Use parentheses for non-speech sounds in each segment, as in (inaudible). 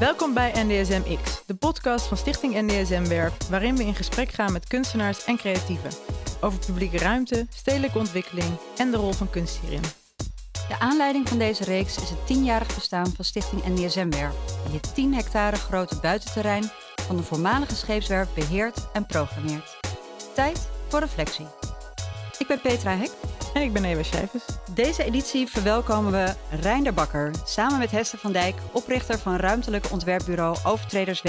Welkom bij NDSM X, de podcast van Stichting NDSM Werf, waarin we in gesprek gaan met kunstenaars en creatieven over publieke ruimte, stedelijke ontwikkeling en de rol van kunst hierin. De aanleiding van deze reeks is het tienjarig bestaan van Stichting NDSM Werf, die het 10 hectare grote buitenterrein van de voormalige scheepswerf beheert en programmeert. Tijd voor reflectie. Ik ben Petra Hek. (laughs) Ik ben Eva Schijvers. Deze editie verwelkomen we Reinder Bakker, samen met Hester van Dijk, oprichter van ruimtelijk ontwerpbureau Overtreders W.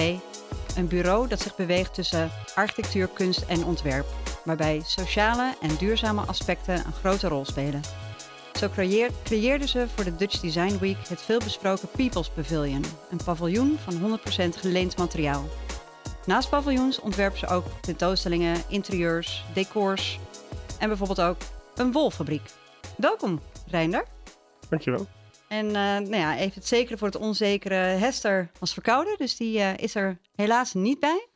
Een bureau dat zich beweegt tussen architectuur, kunst en ontwerp, waarbij sociale en duurzame aspecten een grote rol spelen. Zo creëerden ze voor de Dutch Design Week het veelbesproken People's Pavilion, een paviljoen van 100% geleend materiaal. Naast paviljoens ontwerpen ze ook tentoonstellingen, interieurs, decors en bijvoorbeeld ook een wolfabriek. Welkom, Reinder. Dankjewel. En uh, nou ja, even het zekere voor het onzekere. Hester was verkouden, dus die uh, is er helaas niet bij.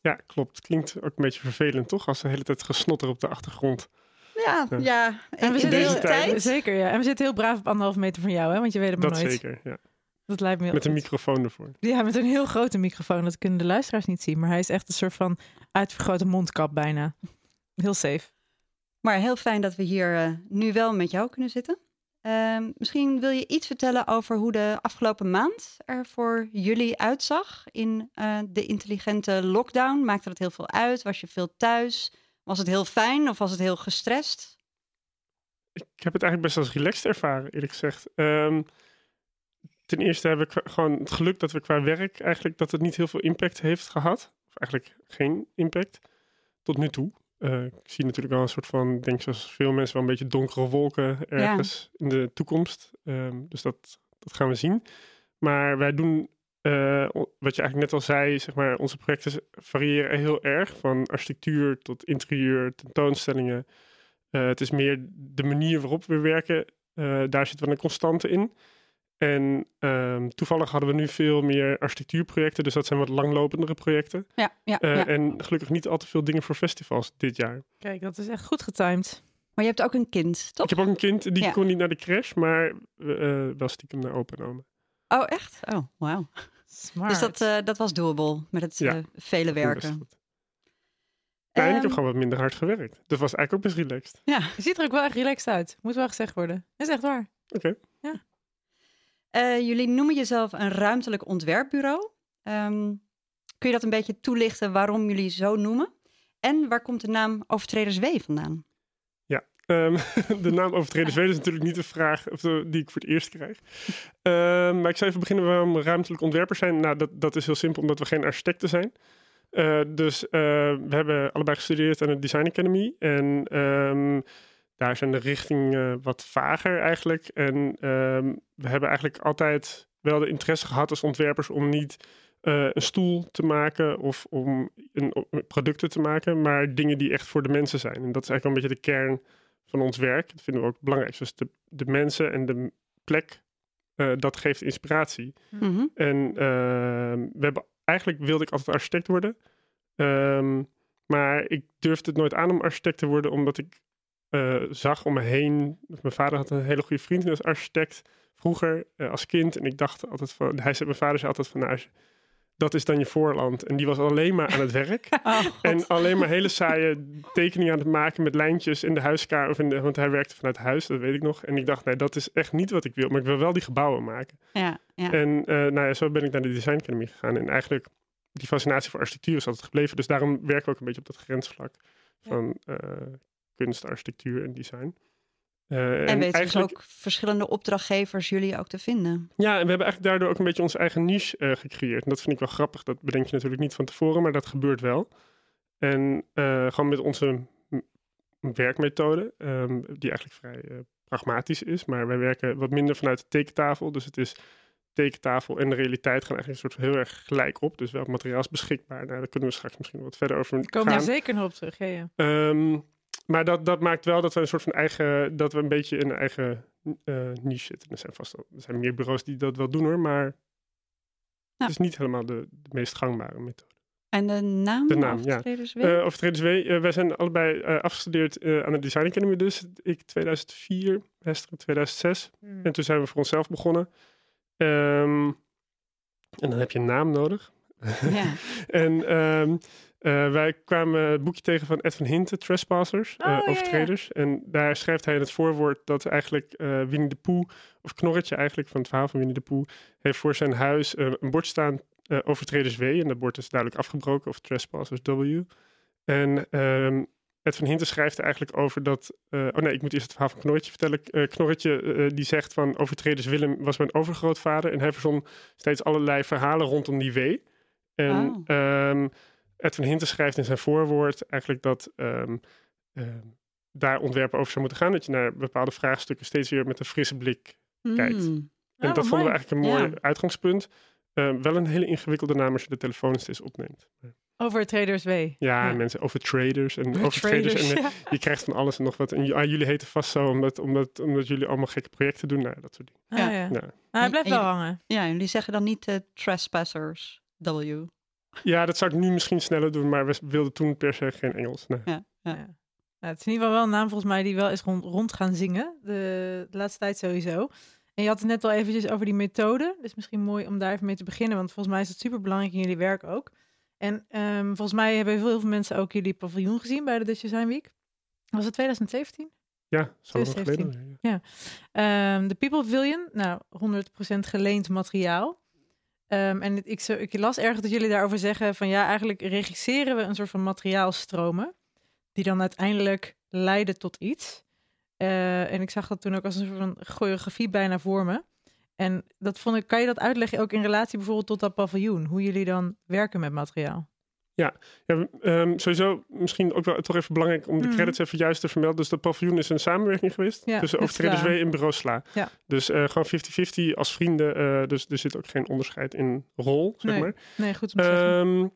Ja, klopt. Klinkt ook een beetje vervelend, toch? Als de hele tijd gesnotter op de achtergrond. Ja, ja. ja. En we zitten heel, tijd. Zeker, ja. En we zitten heel braaf op anderhalf meter van jou, hè? Want je weet het maar dat nooit. Dat zeker, ja. Dat lijkt me met een microfoon ervoor. Ja, met een heel grote microfoon. Dat kunnen de luisteraars niet zien. Maar hij is echt een soort van uitvergrote mondkap bijna. Heel safe. Maar heel fijn dat we hier uh, nu wel met jou kunnen zitten. Uh, misschien wil je iets vertellen over hoe de afgelopen maand er voor jullie uitzag in uh, de intelligente lockdown. Maakte dat heel veel uit? Was je veel thuis? Was het heel fijn of was het heel gestrest? Ik heb het eigenlijk best als relaxed ervaren, eerlijk gezegd. Um, ten eerste heb ik gewoon het geluk dat we qua werk eigenlijk dat het niet heel veel impact heeft gehad. Of eigenlijk geen impact tot nu toe. Uh, ik zie natuurlijk wel een soort van, denk zoals veel mensen, wel een beetje donkere wolken ergens in de toekomst. Um, dus dat, dat gaan we zien. Maar wij doen, uh, wat je eigenlijk net al zei, zeg maar, onze projecten variëren heel erg. Van architectuur tot interieur, tentoonstellingen. Uh, het is meer de manier waarop we werken. daar zit wel een constante in. En um, toevallig hadden we nu veel meer architectuurprojecten, dus dat zijn wat langlopendere projecten. Ja, ja, uh, ja. En gelukkig niet al te veel dingen voor festivals dit jaar. Kijk, dat is echt goed getimed. Maar je hebt ook een kind, toch? Ik heb ook een kind, die Ja. kon niet naar de crash, maar uh, wel stiekem naar opa en oma. Oh, echt? Oh, wauw. Smart. Dus dat, eh, dat was doable met het Ja. eh, vele werken. goed. Ja, en ik heb Ehm, gewoon wat minder hard gewerkt. Dat was eigenlijk ook best relaxed. Ja. Je ziet er ook wel echt relaxed uit. Moet wel gezegd worden. Dat is echt waar. Oké. Eh, jullie noemen jezelf een ruimtelijk ontwerpbureau. Ehm, kun je dat een beetje toelichten waarom jullie zo noemen? En waar komt de naam Overtreders W vandaan? Ehm, (laughs) de naam overtreden Zweden is natuurlijk niet de vraag of die ik voor het eerst krijg. Ehm, maar ik zou even beginnen waarom ruimtelijk ontwerpers zijn. Nou, dat, dat is heel simpel, omdat we geen architecten zijn. Eh, dus eh, we hebben allebei gestudeerd aan de Design Academy. En daar zijn de richtingen wat vager eigenlijk. En ehm, we hebben eigenlijk altijd wel de interesse gehad als ontwerpers om niet eh, een stoel te maken of om een, producten te maken, maar dingen die echt voor de mensen zijn. En dat is eigenlijk wel een beetje de kern van ons werk. Dat vinden we ook belangrijk. Dus de, de mensen en de plek, eh, dat geeft inspiratie. Mhm. En ehm, we hebben, eigenlijk wilde ik altijd architect worden. Ehm, maar ik durfde het nooit aan om architect te worden, omdat ik eh, zag om me heen. Mijn vader had een hele goede vriend was architect vroeger eh, als kind. En ik dacht altijd van, hij zei, mijn vader zei altijd van, nou, als dat is dan je voorland. En die was alleen maar aan het werk. (laughs) Oh. En alleen maar hele saaie tekeningen aan het maken met lijntjes in de huiskamer. Of in de, want hij werkte vanuit huis, dat weet ik nog. En ik dacht, nee, dat is echt niet wat ik wil. Maar ik wil wel die gebouwen maken. ja, ja. En eh, nou ja, zo ben ik naar de Design Academy gegaan. En eigenlijk, die fascinatie voor architectuur is altijd gebleven. Dus daarom werken we ook een beetje op dat grensvlak van kunst, architectuur en design. Eh, en weten dus ook verschillende opdrachtgevers jullie ook te vinden. ja, en we hebben eigenlijk daardoor ook een beetje onze eigen niche eh, gecreëerd. En dat vind ik wel grappig. Dat bedenk je natuurlijk niet van tevoren, maar dat gebeurt wel. En eh, gewoon met onze werkmethode, ehm, die eigenlijk vrij eh, pragmatisch is. Maar wij werken wat minder vanuit de tekentafel. Dus het is tekentafel en de realiteit gaan eigenlijk een soort van heel erg gelijk op. Dus welk materiaal is beschikbaar? Nou, daar kunnen we straks misschien wat verder over Ik kom daar zeker nog op terug. Ja, ja. Ehm, maar dat, dat maakt wel dat we een soort van eigen, dat we een beetje in een eigen eh, niche zitten. Er zijn vast wel, er zijn meer bureaus die dat wel doen hoor, maar Ja. het is niet helemaal de, de meest gangbare methode. En de naam? De naam, ja. Overtreders W? Eh Overtreders W, wij zijn allebei eh, afgestudeerd eh, aan de Design Academy dus. Ik 2004, Hester in 2006. Hmm. En toen zijn we voor onszelf begonnen. Ehm, En dan heb je een naam nodig. Ja. (laughs) en ehm, eh, wij kwamen het boekje tegen van Ed van Hinten, Trespassers, Oh, eh, ja, ja. overtreders. En daar schrijft hij in het voorwoord dat eigenlijk eh Winnie de Pooh, of Knorretje eigenlijk van het verhaal van Winnie de Pooh, heeft voor zijn huis een bord staan, overtreders W. En dat bord is duidelijk afgebroken, of Trespassers W. En ehm, Ed van Hinten schrijft eigenlijk over dat... oh nee, ik moet eerst het verhaal van Knorretje vertellen. Eh Knorretje die zegt van overtreders Willem was mijn overgrootvader. En hij verzon steeds allerlei verhalen rondom die W. En Oh. ehm, Ed van Hinten schrijft in zijn voorwoord eigenlijk dat ehm, ehm, daar ontwerpen over zou moeten gaan. Dat je naar bepaalde vraagstukken steeds weer met een frisse blik kijkt. Mm. En Oh, dat vonden we eigenlijk een mooi Ja. uitgangspunt. Ehm, wel een hele ingewikkelde naam als je de telefoon steeds opneemt. Over Traders W. Ja, Ja. mensen over traders en Over over traders. En, ja. je krijgt van alles en nog wat. En ah, jullie heten vast zo omdat, omdat, omdat jullie allemaal gekke projecten doen. Nou, dat soort dingen. Ah, Ja. ja. Ja. Nou, hij blijft En wel hangen. Ja, jullie zeggen dan niet eh, trespassers W. ja, dat zou ik nu misschien sneller doen, maar we wilden toen per se geen Engels. Nee. Ja. Ja. Nou, het is in ieder geval wel een naam volgens mij die wel is rond, rond gaan zingen. De, de laatste tijd sowieso. En je had het net al eventjes over die methode. Dus misschien mooi om daar even mee te beginnen. Want volgens mij is het super belangrijk in jullie werk ook. En ehm, volgens mij hebben heel veel mensen ook jullie paviljoen gezien bij de Dutch Design Week. Was het 2017? Ja, zo lang 2017. geleden. Ja. Ehm, de People Pavilion, nou, 100% geleend materiaal. Ehm, en ik, ik las ergens dat jullie daarover zeggen van ja, eigenlijk regisseren we een soort van materiaalstromen. Die dan uiteindelijk leiden tot iets. Eh, en ik zag dat toen ook als een soort van choreografie bijna voor me. En dat vond ik, kan je dat uitleggen ook in relatie bijvoorbeeld tot dat paviljoen? Hoe jullie dan werken met materiaal? Ja, ehm, sowieso misschien ook wel toch even belangrijk om de Mhm. credits even juist te vermelden. Dus dat paviljoen is een samenwerking geweest Ja, tussen Overtreders W en Bureau Sla. Ja. Dus eh, gewoon 50-50 als vrienden. eh, dus er zit ook geen onderscheid in rol, zeg Nee, maar. Nee, goed om te zeggen. Ehm,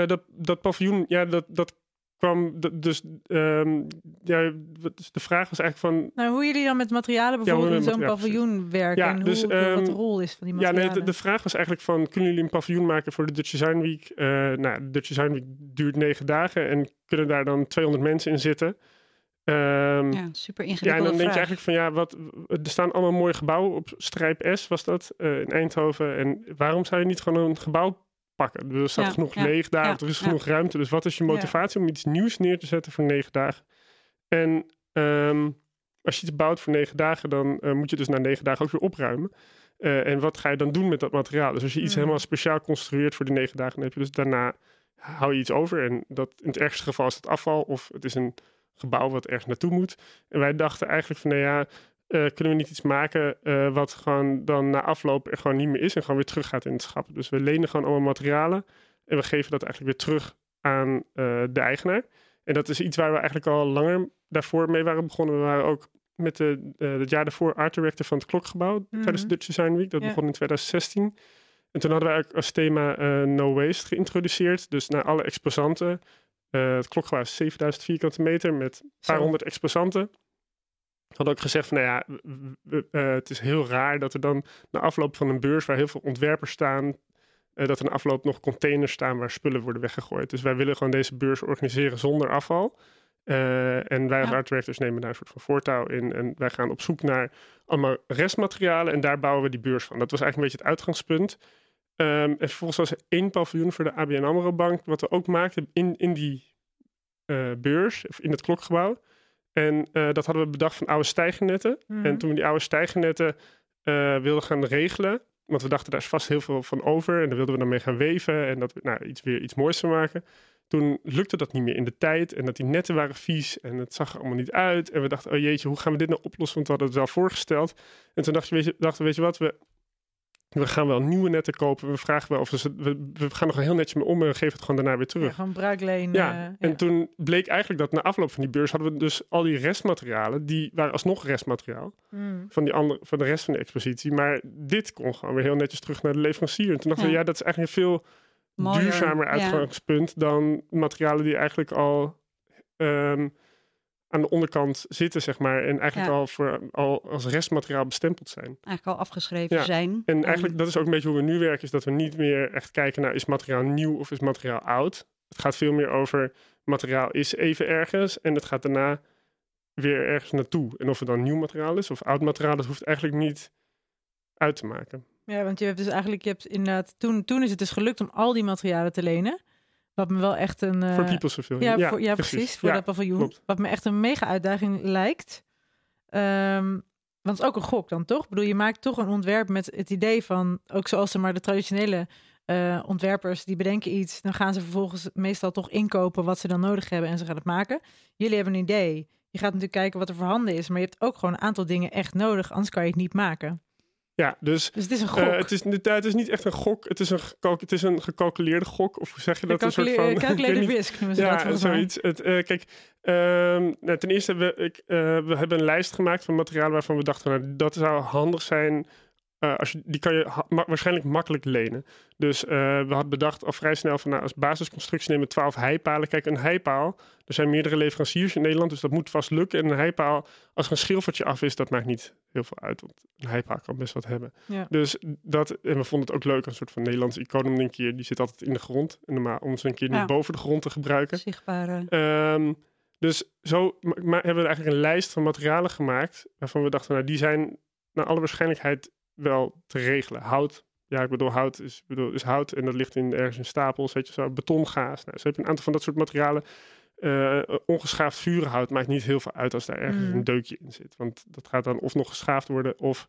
eh, dat, dat paviljoen, ja, dat, dat kwam dus... ehm, ja, wat de vraag was eigenlijk van... Nou, hoe jullie dan met materialen hoe bijvoorbeeld in met- zo'n ja, paviljoen werken Ja, en hoe, dus, wat ehm, de rol is van die Ja, materialen. nee, de, de vraag was eigenlijk van, kunnen jullie een paviljoen maken voor de Dutch Design Week? Eh, nou, de Dutch Design Week duurt negen dagen en kunnen daar dan 200 mensen in zitten? Ehm, Ja, super ja, ingewikkelde en dan denk je eigenlijk van, ja, wat, er staan allemaal mooie gebouwen op Strijp S, was dat, eh, in Eindhoven. En waarom zou je niet gewoon een gebouw pakken? Er staat Ja, genoeg ja, leeg daar, ja, er is genoeg ruimte. Dus wat is je motivatie om iets nieuws neer te zetten voor negen dagen? En ehm, als je iets bouwt voor negen dagen, dan eh, moet je dus na negen dagen ook weer opruimen. Eh, en wat ga je dan doen met dat materiaal? Dus als je iets Mhm. helemaal speciaal construeert voor die negen dagen, dan heb je dus daarna hou je iets over. En dat in het ergste geval is het afval of het is een gebouw wat ergens naartoe moet. En wij dachten eigenlijk van, nou ja, eh, kunnen we niet iets maken eh, wat gewoon dan na afloop er gewoon niet meer is en gewoon weer terug gaat in het schap. Dus we lenen gewoon allemaal materialen en we geven dat eigenlijk weer terug aan eh, de eigenaar. En dat is iets waar we eigenlijk al langer daarvoor mee waren begonnen. We waren ook met de, het jaar daarvoor art director van het klokgebouw tijdens de Mhm. Dutch Design Week. Dat Ja. begon in 2016. En toen hadden wij ook als thema No Waste geïntroduceerd. Dus naar alle exposanten. Het klokgebouw is 7000 vierkante meter met een paar honderd exposanten. Hadden ook gezegd van, nou ja, eh, het is heel raar dat er dan na afloop van een beurs waar heel veel ontwerpers staan, eh, dat er na afloop nog containers staan waar spullen worden weggegooid. Dus wij willen gewoon deze beurs organiseren zonder afval. Eh, en wij als Ja. nemen daar een soort van voortouw in. En wij gaan op zoek naar allemaal restmaterialen en daar bouwen we die beurs van. Dat was eigenlijk een beetje het uitgangspunt. Ehm, en vervolgens was er één paviljoen voor de ABN AMRO Bank, wat we ook maakten in, in die beurs, of in het klokgebouw. En eh, dat hadden we bedacht van oude stijgennetten. Mhm. En toen we die oude stijgennetten eh, wilden gaan regelen, want we dachten daar is vast heel veel van over. En daar wilden we dan mee gaan weven en dat we nou, iets, weer iets moois van maken. Toen lukte dat niet meer in de tijd en dat die netten waren vies en het zag er allemaal niet uit. En we dachten, oh jeetje, hoe gaan we dit nou oplossen? Want we hadden het wel voorgesteld. En toen dachten we, weet je, dachten we, weet je wat, we, we gaan wel nieuwe netten kopen. We vragen wel of ze, we, we gaan nog heel netjes mee om en we geven het gewoon daarna weer terug. Ja, gewoon bruikleen. Ja, eh, en toen bleek eigenlijk dat na afloop van die beurs hadden we dus al die restmaterialen, die waren alsnog restmateriaal Mm. van, die andere, van de rest van de expositie. Maar dit kon gewoon weer heel netjes terug naar de leverancier. En toen dachten we, Ja. dat is eigenlijk een veel Mooier, duurzamer uitgangspunt dan materialen die eigenlijk al ehm, aan de onderkant zitten, zeg maar. En eigenlijk Ja. al, voor, al als restmateriaal bestempeld zijn. Eigenlijk al afgeschreven Ja, zijn. En eigenlijk, dat is ook een beetje hoe we nu werken, is dat we niet meer echt kijken naar is materiaal nieuw of is materiaal oud. Het gaat veel meer over materiaal is even ergens en het gaat daarna weer ergens naartoe. En of het dan nieuw materiaal is of oud materiaal, dat hoeft eigenlijk niet uit te maken. Ja, want je hebt dus eigenlijk, je hebt inderdaad, toen, toen is het dus gelukt om al die materialen te lenen. Wat me wel echt een. Voor eh, People's Pavilion. Ja, Ja, voor, ja precies. Voor Ja, dat paviljoen. klopt. Wat me echt een mega uitdaging lijkt. Ehm, want het is ook een gok dan toch? Ik bedoel, je maakt toch een ontwerp met het idee van, ook zoals ze maar de traditionele eh, ontwerpers, die bedenken iets, dan gaan ze vervolgens meestal toch inkopen wat ze dan nodig hebben en ze gaan het maken. Jullie hebben een idee. Je gaat natuurlijk kijken wat er voorhanden is, maar je hebt ook gewoon een aantal dingen echt nodig, anders kan je het niet maken. Ja, dus Dus het is een gok. eh, het, is, niet- het is niet echt een gok. Het is een, het is een gecalculeerde gok. Of hoe zeg je dat? Een soort van, (laughs) calculated risk noemen ze dat Ja, zoiets. Het, eh, kijk, ehm, nou, ten eerste hebben we, ik, eh, we hebben een lijst gemaakt van materialen waarvan we dachten, nou, dat zou handig zijn. Eh, als je, die kan je ha- ma- waarschijnlijk makkelijk lenen. Dus eh, we hadden bedacht al vrij snel van nou, als basisconstructie nemen we 12 heipalen. Kijk, een heipaal, er zijn meerdere leveranciers in Nederland, dus dat moet vast lukken. En een heipaal, als er een schilfertje af is, dat maakt niet heel veel uit. Want een heipaal kan best wat hebben. Ja. Dus dat, en we vonden het ook leuk, een soort van Nederlandse icoon, een keer, die zit altijd in de grond. En normaal om ze een keer Ja. niet boven de grond te gebruiken. Zichtbare. Ehm, dus zo ma- ma- hebben we eigenlijk een lijst van materialen gemaakt. Waarvan we dachten, nou, die zijn naar alle waarschijnlijkheid wel te regelen. Hout, ja, ik bedoel, hout is, bedoel, is hout en dat ligt in, ergens in stapels, weet je zo. Betongaas. Nou, zo heb je een aantal van dat soort materialen. Eh, ongeschaafd vurenhout maakt niet heel veel uit als daar ergens Mm. een deukje in zit. Want dat gaat dan of nog geschaafd worden of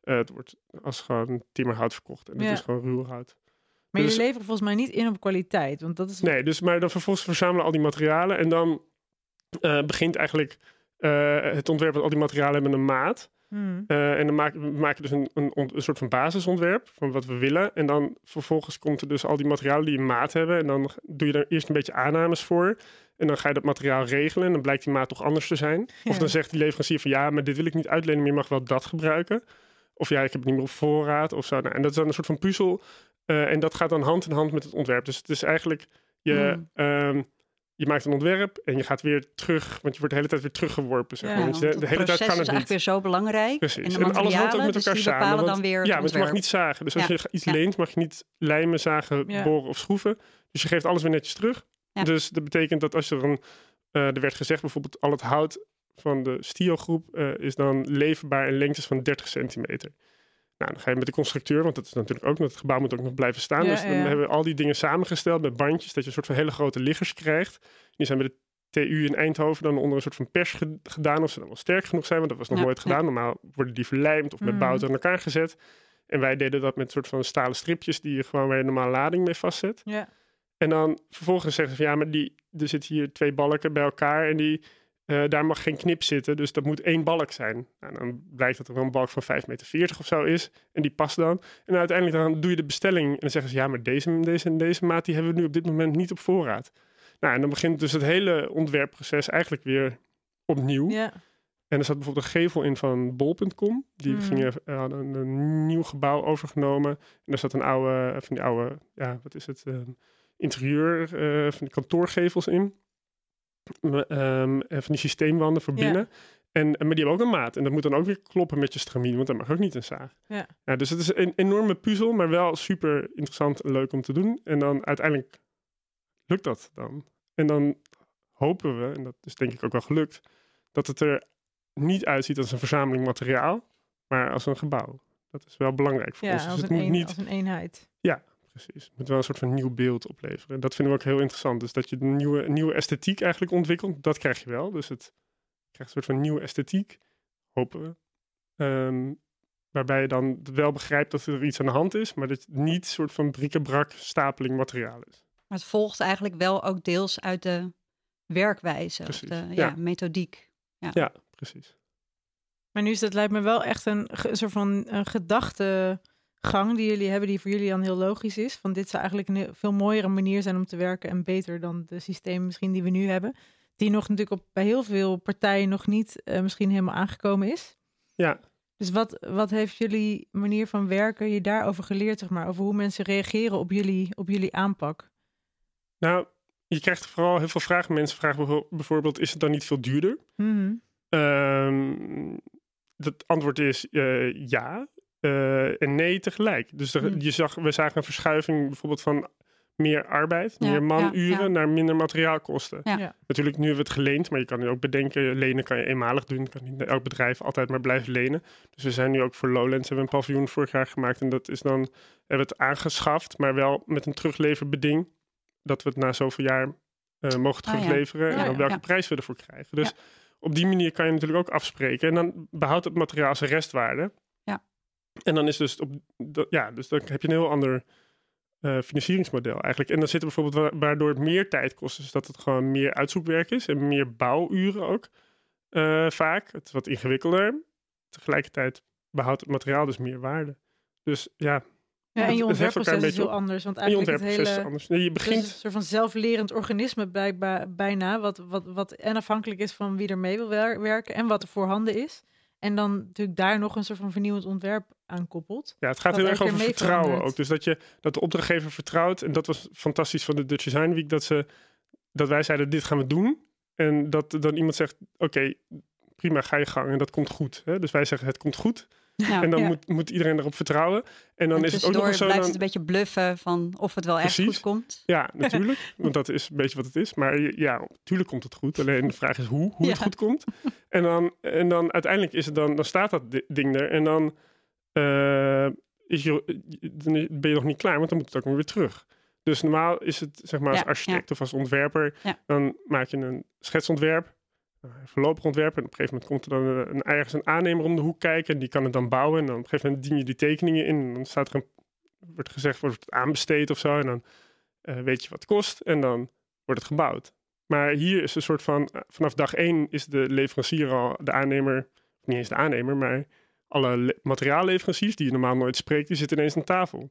eh, het wordt als gewoon timmerhout verkocht. En dat Ja. is gewoon ruw hout. Maar dus- jullie leveren volgens mij niet in op kwaliteit, want dat is Nee, dus maar dan vervolgens verzamelen al die materialen en dan eh, begint eigenlijk het ontwerp met al die materialen hebben een maat. Hmm. Eh, en dan maken we maken dus een, een, een soort van basisontwerp van wat we willen. En dan vervolgens komt er dus al die materialen die een maat hebben. En dan doe je er eerst een beetje aannames voor. En dan ga je dat materiaal regelen. En dan blijkt die maat toch anders te zijn. Of dan zegt die leverancier van ja, maar dit wil ik niet uitlenen, maar je mag wel dat gebruiken. Of ja, ik heb het niet meer op voorraad of zo. Nou, en dat is dan een soort van puzzel. Eh, en dat gaat dan hand in hand met het ontwerp. Dus het is eigenlijk, je, Hmm. ehm, je maakt een ontwerp en je gaat weer terug, want je wordt de hele tijd weer teruggeworpen. Zeg maar. Ja, Want want je- de het hele tijd kan is het niet. eigenlijk weer zo belangrijk. Precies. En alles hangt ook met dus elkaar die samen. bepalen want- dan weer het ja, want je mag niet zagen. Dus als Ja. je iets Ja. leent, mag je niet lijmen, zagen, boren of schroeven. Dus je geeft alles weer netjes terug. Dus dat betekent dat als er een... eh, er werd gezegd bijvoorbeeld al het hout van de stiogroep eh is dan leverbaar in lengtes van 30 centimeter. Nou, dan ga je met de constructeur, want dat is natuurlijk ook, het gebouw moet ook nog blijven staan. Ja, dus dan ja. hebben we al die dingen samengesteld met bandjes, dat je een soort van hele grote liggers krijgt. Die zijn bij de TU in Eindhoven dan onder een soort van pers ge- gedaan of ze dan wel sterk genoeg zijn, want dat was nog Ja, nooit gedaan. Normaal worden die verlijmd of met Mm. bouten aan elkaar gezet. En wij deden dat met een soort van stalen stripjes die je gewoon je normaal lading mee vastzet. Ja. En dan vervolgens zeggen ze van ja, maar die, er zitten hier twee balken bij elkaar en die, eh, daar mag geen knip zitten. Dus dat moet één balk zijn. Nou, dan blijkt dat er wel een balk van 5,40 meter of zo is. En die past dan. En uiteindelijk dan doe je de bestelling. En dan zeggen ze ja, maar deze, deze en deze maat die hebben we nu op dit moment niet op voorraad. Nou, en dan begint dus het hele ontwerpproces eigenlijk weer opnieuw. ja. En er zat bijvoorbeeld een gevel in van bol.com. Die Mhm. gingen, eh, hadden een, nieuw gebouw overgenomen. En daar zat een oude, van die oude, ja, wat is het, ehm, interieur eh, van die kantoorgevels in. M- en van die systeemwanden voor Ja. binnen. En, en- maar die hebben ook een maat. En dat moet dan ook weer kloppen met je stramien, want dat mag ook niet een zaag. Ja. dus het is een enorme puzzel, maar wel super interessant en leuk om te doen. En dan uiteindelijk lukt dat dan. En dan hopen we, en dat is denk ik ook wel gelukt, dat het er niet uitziet als een verzameling materiaal, maar als een gebouw. Dat is wel belangrijk voor Ja, ons. Dus als het een, moet een- niet, als een eenheid. Precies, het moet wel een soort van nieuw beeld opleveren. En dat vinden we ook heel interessant. Dus dat je een nieuwe, een nieuwe esthetiek eigenlijk ontwikkelt, dat krijg je wel. Dus het krijgt een soort van nieuwe esthetiek, hopen we. Ehm, waarbij je dan wel begrijpt dat er iets aan de hand is, maar dat het niet een soort van bric-a-brac stapeling materiaal is. Maar het volgt eigenlijk wel ook deels uit de werkwijze. Of de ja, ja. methodiek. Ja, precies. Maar nu is dat lijkt me wel echt een, ge- soort van een gedachtegang die jullie hebben, die voor jullie dan heel logisch is. Van dit zou eigenlijk een veel mooiere manier zijn om te werken en beter dan de systemen misschien die we nu hebben. Die nog natuurlijk op, bij heel veel partijen nog niet eh, misschien helemaal aangekomen is. Ja, Dus wat, wat heeft jullie manier van werken je daarover geleerd, zeg maar? Over hoe mensen reageren op jullie, op jullie aanpak? nou, je krijgt vooral heel veel vragen. Mensen vragen bijvo- bijvoorbeeld, is het dan niet veel duurder? Ehm het antwoord is eh, ja eh, en nee tegelijk. Dus Hmm. je zag, we zagen een verschuiving bijvoorbeeld van meer arbeid, Ja, meer manuren ja, ja. naar minder materiaalkosten. Ja. Ja. Natuurlijk, nu hebben we het geleend, maar je kan nu ook bedenken, lenen kan je eenmalig doen. Kan niet elk bedrijf altijd maar blijven lenen. Dus we zijn nu ook voor Lowlands, hebben we een paviljoen vorig jaar gemaakt. En dat is dan, hebben we het aangeschaft, maar wel met een terugleverbeding. Dat we het na zoveel jaar eh, mogen Ah, ja. terugleveren. Ja, en op ja. welke Ja. prijs we ervoor krijgen. Dus op die manier kan je natuurlijk ook afspreken. En dan behoudt het materiaal zijn restwaarde. En dan is dus, op, ja, dus dan heb je een heel ander eh, financieringsmodel eigenlijk. En dan zit er bijvoorbeeld wa- waardoor het meer tijd kost. Dus dat het gewoon meer uitzoekwerk is en meer bouwuren ook eh, vaak. Het is wat ingewikkelder. Tegelijkertijd behoudt het materiaal dus meer waarde. Dus ja, Ja, en je ontwerpproces is heel anders. Want en je eigenlijk het ontwerpproces is hele... anders. Nee, je is begint... een soort van zelflerend organisme bijna. Wat, wat, wat en afhankelijk is van wie er mee wil wer- werken en wat er voorhanden is. En dan natuurlijk daar nog een soort van vernieuwend ontwerp aan koppelt. Ja, het gaat heel erg over vertrouwen verandert. ook. Dus dat, je, dat de opdrachtgever vertrouwt. En dat was fantastisch van de Dutch Design Week. Dat, ze, dat wij zeiden, dit gaan we doen. En dat dan iemand zegt, oké, prima, ga je gang. En dat komt goed. Hè? Dus wij zeggen, het komt goed. En dan Ja. moet, moet iedereen erop vertrouwen. En dan En is het ook nog zo... blijft Dan, het een beetje bluffen van of het wel echt goed komt. Ja, (laughs) natuurlijk. want dat is een beetje wat het is. Maar ja, natuurlijk komt het goed. Alleen de vraag is hoe, hoe het goed komt. En dan, en dan uiteindelijk is het dan, dan staat dat di- ding er. En dan, eh, is je, dan ben je nog niet klaar, want dan moet het ook weer terug. Dus normaal is het, zeg maar, als Ja, architect of als ontwerper, dan maak je een schetsontwerp, voorlopig ontwerp. En op een gegeven moment komt er dan een, een, ergens een aannemer om de hoek kijken. En die kan het dan bouwen. En dan op een gegeven moment dien je die tekeningen in. En dan staat er een, wordt gezegd, wordt het aanbesteed of zo. En dan eh, weet je wat het kost en dan wordt het gebouwd. Maar hier is een soort van, eh, vanaf dag één is de leverancier al de aannemer, niet eens de aannemer, maar alle le- materiaalleveranciers die je normaal nooit spreekt, die zitten ineens aan tafel.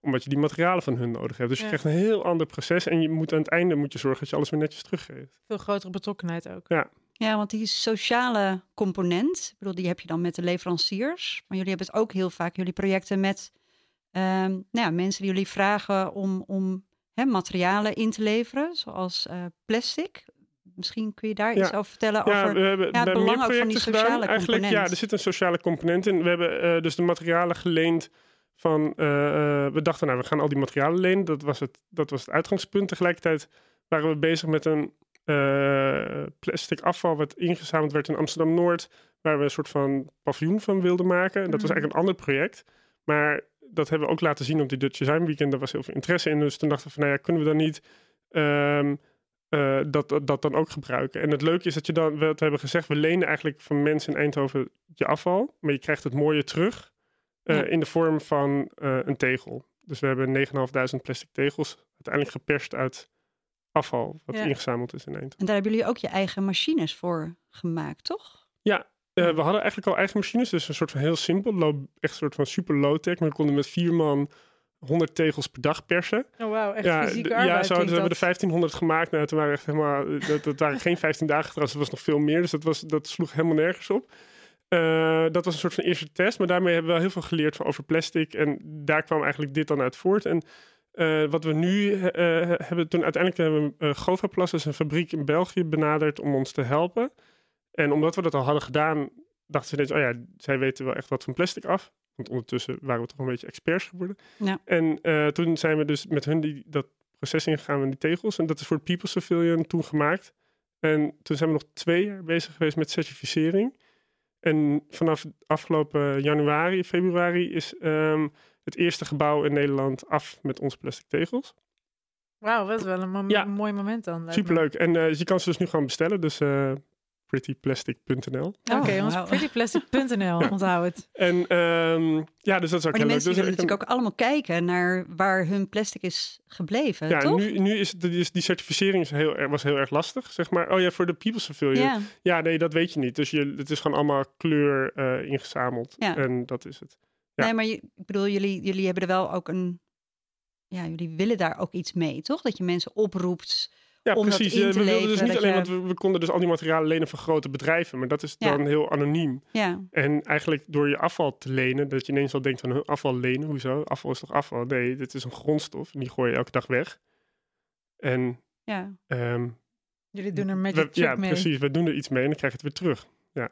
Omdat je die materialen van hun nodig hebt. Dus je krijgt een heel ander proces en je moet aan het einde moet je zorgen dat je alles weer netjes teruggeeft. Veel grotere betrokkenheid ook. Ja, want die sociale component, ik bedoel, die heb je dan met de leveranciers. Maar jullie hebben het ook heel vaak, jullie projecten met ehm, nou ja, mensen die jullie vragen om, om hè, materialen in te leveren, zoals eh, plastic. Misschien kun je daar Ja. iets over vertellen Ja, over... we hebben ja, het bij belang ook van die gedaan. sociale Eigenlijk, ja, component. er zit een sociale component in. We hebben eh, dus de materialen geleend van... eh, we dachten, nou, we gaan al die materialen lenen. Dat was het, dat was het uitgangspunt. Tegelijkertijd waren we bezig met een eh, plastic afval... wat ingezameld werd in Amsterdam-Noord... waar we een soort van paviljoen van wilden maken. En dat was Mhm. eigenlijk een ander project. Maar dat hebben we ook laten zien op die Dutch Design Weekend. Daar was heel veel interesse in. Dus toen dachten we van, nou ja, kunnen we dan niet... ehm, eh, dat, dat, dat dan ook gebruiken. En het leuke is dat je dan, we hebben gezegd, we lenen eigenlijk van mensen in Eindhoven je afval, maar je krijgt het mooie terug eh, Ja. in de vorm van een tegel. Dus we hebben 9.500 plastic tegels uiteindelijk geperst uit afval, wat Ja. ingezameld is in Eindhoven. En daar hebben jullie ook je eigen machines voor gemaakt, toch? Eh, we hadden eigenlijk al eigen machines, dus een soort van heel simpel, low, echt een soort van super low-tech. Maar we konden met vier man 100 tegels per dag persen. Oh wauw, echt ja, fysieke arbeid ja, zo dus we hebben er 1500 gemaakt. Nou, toen waren echt helemaal, dat, dat waren geen 15 dagen trouwens, dat was nog veel meer. Dus dat, was, dat sloeg helemaal nergens op. Eh, dat was een soort van eerste test, maar daarmee hebben we wel heel veel geleerd over plastic. En daar kwam eigenlijk dit dan uit voort. En eh, wat we nu eh, hebben, toen uiteindelijk hebben we uh, Govaplas, is een fabriek in België, benaderd om ons te helpen. En omdat we dat al hadden gedaan, dachten ze ineens, oh ja, zij weten wel echt wat van plastic af. Want ondertussen waren we toch een beetje experts geworden. Ja. En eh, toen zijn we dus met hun die, dat proces ingegaan met die tegels. En dat is voor het People's Pavilion toen gemaakt. En toen zijn we nog twee jaar bezig geweest met certificering. En vanaf afgelopen januari, februari is ehm, het eerste gebouw in Nederland af met onze plastic tegels. Wauw, dat is wel een mom- Ja. mooi moment dan. Superleuk. En eh, je kan ze dus nu gewoon bestellen. Dus eh prettyplastic.nl. Oké, Oh, jongens, wauw. prettyplastic.nl, (laughs) onthoud het. En ehm, ja, dus dat is ook Maar die heel leuk. mensen Dus willen natuurlijk ook allemaal kijken naar waar hun plastic is gebleven, Ja, toch? nu, nu is het, die, die certificering is heel, erg- was heel erg lastig, zeg maar. Oh ja, voor de People's Pavilion. Ja, ja. nee, dat weet je niet. Dus je, het is gewoon allemaal kleur eh, ingezameld. Ja. En dat is het. Ja. Nee, maar je, ik bedoel, jullie, jullie hebben er wel ook een... Ja, jullie willen daar ook iets mee, toch? Dat je mensen oproept. Ja, Om dat precies. in Eh, te we wilden dus niet dat alleen, je- want we, we konden dus al die materialen lenen van grote bedrijven. Maar dat is Ja. dan heel anoniem. Ja, En eigenlijk door je afval te lenen, dat je ineens al denkt van afval lenen, hoezo? Afval is toch afval? Nee, dit is een grondstof en die gooi je elke dag weg. En ja. ehm, Jullie doen er met ja, mee. precies. We doen er iets mee en dan krijg je het weer terug. Ja,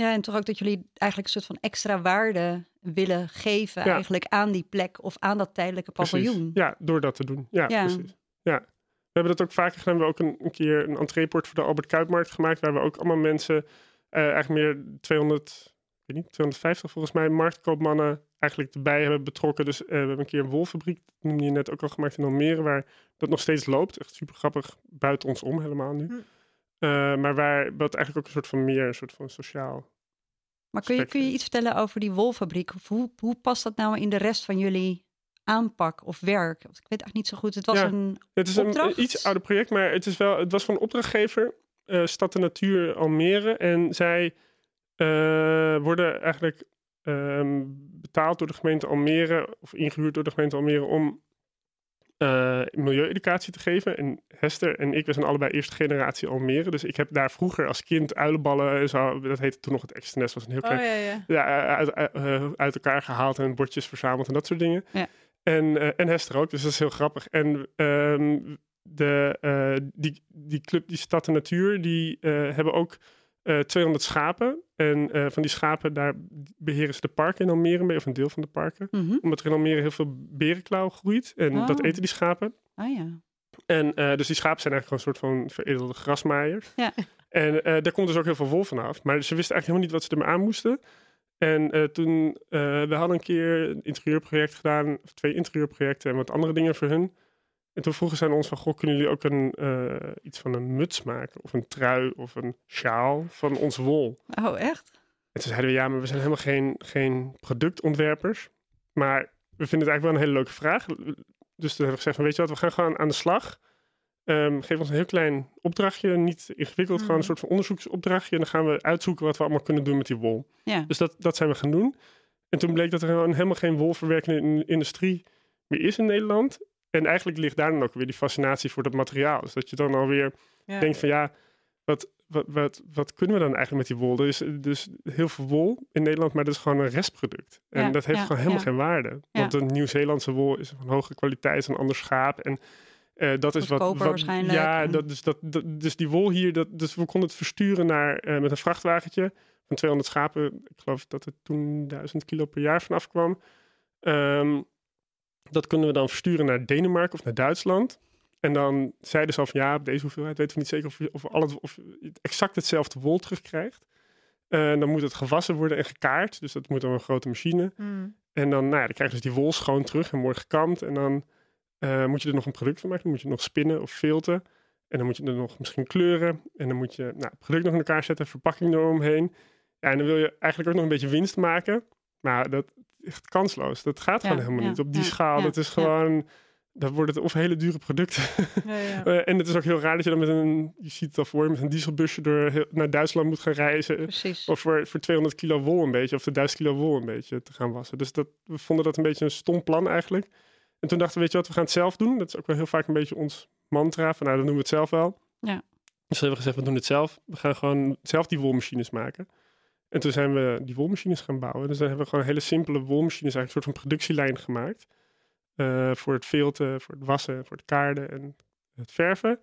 Ja, en toch ook dat jullie eigenlijk een soort van extra waarde willen geven Ja. eigenlijk aan die plek of aan dat tijdelijke paviljoen. Precies. Ja, door dat te doen. Ja, Ja. precies. Ja. We hebben dat ook vaker gedaan. We hebben ook een, een keer een entreeport voor de Albert Kuipmarkt gemaakt. Waar we ook allemaal mensen, eh, eigenlijk meer 200, ik weet niet, 250 volgens mij, marktkoopmannen eigenlijk erbij hebben betrokken. Dus eh, we hebben een keer een wolfabriek, dat noemde je net ook al gemaakt in Almere, waar dat nog steeds loopt. Echt super grappig, buiten ons om helemaal nu. Hm. Eh, maar waar wat eigenlijk ook een soort van meer, een soort van sociaal Maar kun je, kun je iets vertellen over die wolfabriek? Of hoe, hoe past dat nou in de rest van jullie aanpak of werk? Want ik weet eigenlijk niet zo goed. Het was Ja. een... Het is Opdracht? een iets ouder project, maar het, is wel, het was van een opdrachtgever, eh, Stad de Natuur Almere. En zij eh, worden eigenlijk ehm, betaald door de gemeente Almere, of ingehuurd door de gemeente Almere, om eh milieueducatie te geven. En Hester en ik, we zijn allebei eerste generatie Almere. Dus ik heb daar vroeger als kind uilenballen en zo, dat heette toen nog het extra nest, was een heel klein Oh ja, ja. ja, eh, uit, uit, eh, uit elkaar gehaald en bordjes verzameld en dat soort dingen. Ja. En, en Hester ook, dus dat is heel grappig. En ehm, de, die, die club, die Stad en Natuur, die hebben ook eh 200 schapen. En eh, van die schapen, daar beheren ze de parken in Almere mee, of een deel van de parken. Mhm. Omdat er in Almere heel veel berenklauw groeit. En Oh. dat eten die schapen. Ah ja. En eh, dus die schapen zijn eigenlijk gewoon een soort van veredelde grasmaaiers. Ja. En daar komt dus ook heel veel wol van af. Maar ze wisten eigenlijk helemaal niet wat ze ermee aan moesten. En eh, toen, we hadden een keer een interieurproject gedaan, of twee interieurprojecten en wat andere dingen voor hun. En toen vroegen ze aan ons van, goh, kunnen jullie ook een, eh, iets van een muts maken? Of een trui of een sjaal van ons wol? Oh, echt? En toen zeiden we, ja, maar we zijn helemaal geen, geen productontwerpers. Maar we vinden het eigenlijk wel een hele leuke vraag. Dus toen hebben we gezegd, van, weet je wat, we gaan gewoon aan de slag. Ehm, geef ons een heel klein opdrachtje, niet ingewikkeld, gewoon een Mhm. soort van onderzoeksopdrachtje. En dan gaan we uitzoeken wat we allemaal kunnen doen met die wol. Ja. Dus dat, dat zijn we gaan doen. En toen bleek dat er gewoon helemaal geen wolverwerkende in- industrie meer is in Nederland. En eigenlijk ligt daar dan ook weer die fascinatie voor dat materiaal. Dus dat je dan alweer ja. denkt van ja, wat, wat, wat, wat kunnen we dan eigenlijk met die wol? Er is dus heel veel wol in Nederland, maar dat is gewoon een restproduct. En Ja, dat heeft ja, gewoon helemaal geen waarde. Want de Nieuw-Zeelandse wol is van hogere kwaliteit, een ander schaap. En eh, dat is wat. Ja, dat, dus, dat, dat, dus die wol hier, dat, dus we konden het versturen naar, eh, met een vrachtwagentje van 200 schapen. Ik geloof dat er toen 1000 kilo per jaar vanaf kwam. Ehm, dat kunnen we dan versturen naar Denemarken of naar Duitsland. En dan zeiden ze al van ja, op deze hoeveelheid weten we niet zeker of je, of al het, of je exact hetzelfde wol terugkrijgt. Eh, dan moet het gewassen worden en gekaard. Dus dat moet dan een grote machine. Mm. En dan, nou ja, dan krijgen ze die wol schoon terug en wordt gekamd. En dan eh, moet je er nog een product van maken. Dan moet je nog spinnen of filten. En dan moet je er nog misschien kleuren. En dan moet je nou, het product nog in elkaar zetten, verpakking eromheen. Ja, en dan wil je eigenlijk ook nog een beetje winst maken. Maar dat echt kansloos. Dat gaat gewoon helemaal niet op die schaal. dat is gewoon... Dat wordt het of hele dure producten. Ja, ja. (laughs) Eh, en het is ook heel raar dat je dan met een... Je ziet het al voor je, met een dieselbusje door heel- naar Duitsland moet gaan reizen. Precies. Of voor, voor 200 kilo wol een beetje, of de 1000 kilo wol een beetje te gaan wassen. Dus dat, we vonden dat een beetje een stom plan eigenlijk. En toen dachten we, weet je wat, we gaan het zelf doen. Dat is ook wel heel vaak een beetje ons mantra. Van nou, dan doen we het zelf wel. Ja. Dus hebben we gezegd, we doen het zelf. We gaan gewoon zelf die wolmachines maken. En toen zijn we die wolmachines gaan bouwen. Dus dan hebben we gewoon hele simpele wolmachines, eigenlijk een soort van productielijn gemaakt. Eh, voor het filten, voor het wassen, voor het kaarden en het verven.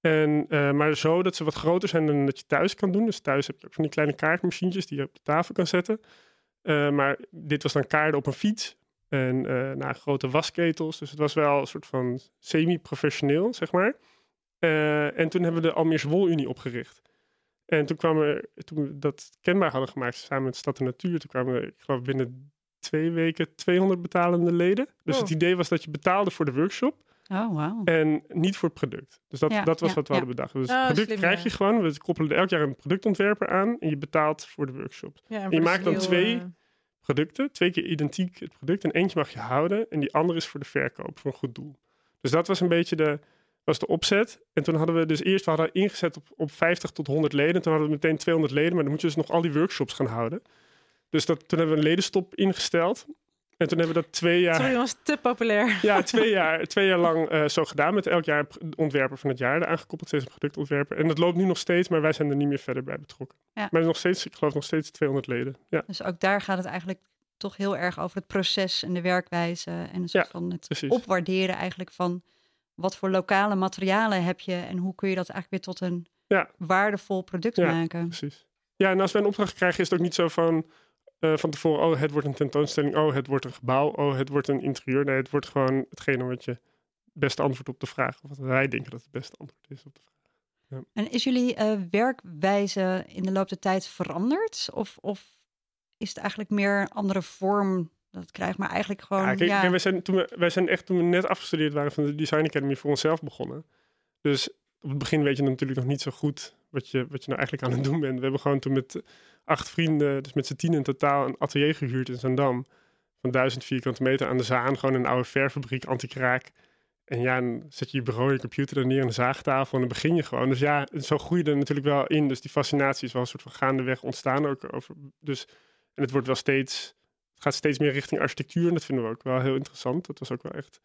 En, eh, maar zo dat ze wat groter zijn dan dat je thuis kan doen. Dus thuis heb je ook van die kleine kaartmachientjes die je op de tafel kan zetten. Eh, maar dit was dan kaarden op een fiets. En nou, grote wasketels. Dus het was wel een soort van semi-professioneel, zeg maar. En toen hebben we de Almeers Wolunie opgericht. En toen kwamen er, toen we dat kenbaar hadden gemaakt samen met Stad en Natuur, toen kwamen er, ik geloof binnen twee weken 200 betalende leden. Dus Oh. het idee was dat je betaalde voor de workshop Oh, wauw. en niet voor het product. Dus dat, Ja, dat was ja, wat we ja. hadden bedacht. Dus Oh, het product slim, krijg je gewoon. We koppelen elk jaar een productontwerper aan en je betaalt voor de workshop. En je maakt dan twee- eh, Producten, twee keer identiek het product en eentje mag je houden en die andere is voor de verkoop, voor een goed doel. Dus dat was een beetje de, was de opzet. En toen hadden we dus eerst, we hadden ingezet op, op 50 tot 100 leden. Toen hadden we meteen 200 leden, maar dan moet je dus nog al die workshops gaan houden. Dus dat, toen hebben we een ledenstop ingesteld. En toen hebben we dat twee jaar... Sorry, was te populair. Ja, (laughs) twee jaar, twee jaar lang eh, zo gedaan. Met elk jaar ontwerper van het jaar aangekoppeld. Steeds een productontwerper. En dat loopt nu nog steeds, maar wij zijn er niet meer verder bij betrokken. Ja. Maar nog steeds, ik geloof nog steeds 200 leden. Ja, Dus ook daar gaat het eigenlijk toch heel erg over het proces en de werkwijze. En een soort Ja, van het precies. opwaarderen eigenlijk van wat voor lokale materialen heb je en hoe kun je dat eigenlijk weer tot een Ja. waardevol product Ja. maken. precies. Ja, en als wij een opdracht krijgen, is het ook niet zo van eh, van tevoren, oh, het wordt een tentoonstelling, oh, het wordt een gebouw, oh, het wordt een interieur. Nee, het wordt gewoon hetgene wat je het beste antwoord op de vraag, of wat wij denken dat het beste antwoord is op de vraag. Ja. En is jullie uh, werkwijze in de loop der tijd veranderd? Of, of is het eigenlijk meer een andere vorm dat krijgt, maar eigenlijk gewoon. Ja, kijk, ja. wij, zijn, toen we, wij zijn echt toen we net afgestudeerd waren van de Design Academy voor onszelf begonnen. Dus op het begin weet je natuurlijk nog niet zo goed wat je, wat je nou eigenlijk aan het doen bent. We hebben gewoon toen met acht vrienden, dus met z'n tien in totaal, een atelier gehuurd in Zandam. Van duizend vierkante meter aan de Zaan. Gewoon een oude verfabriek, anti-kraak. En ja, dan zet je je bureau, je computer er neer aan de zaagtafel en dan begin je gewoon. Dus ja, zo groei je er natuurlijk wel in. Dus die fascinatie is wel een soort van gaandeweg ontstaan ook over. Dus, en het wordt wel steeds, gaat steeds meer richting architectuur. En dat vinden we ook wel heel interessant. Dat was ook wel echt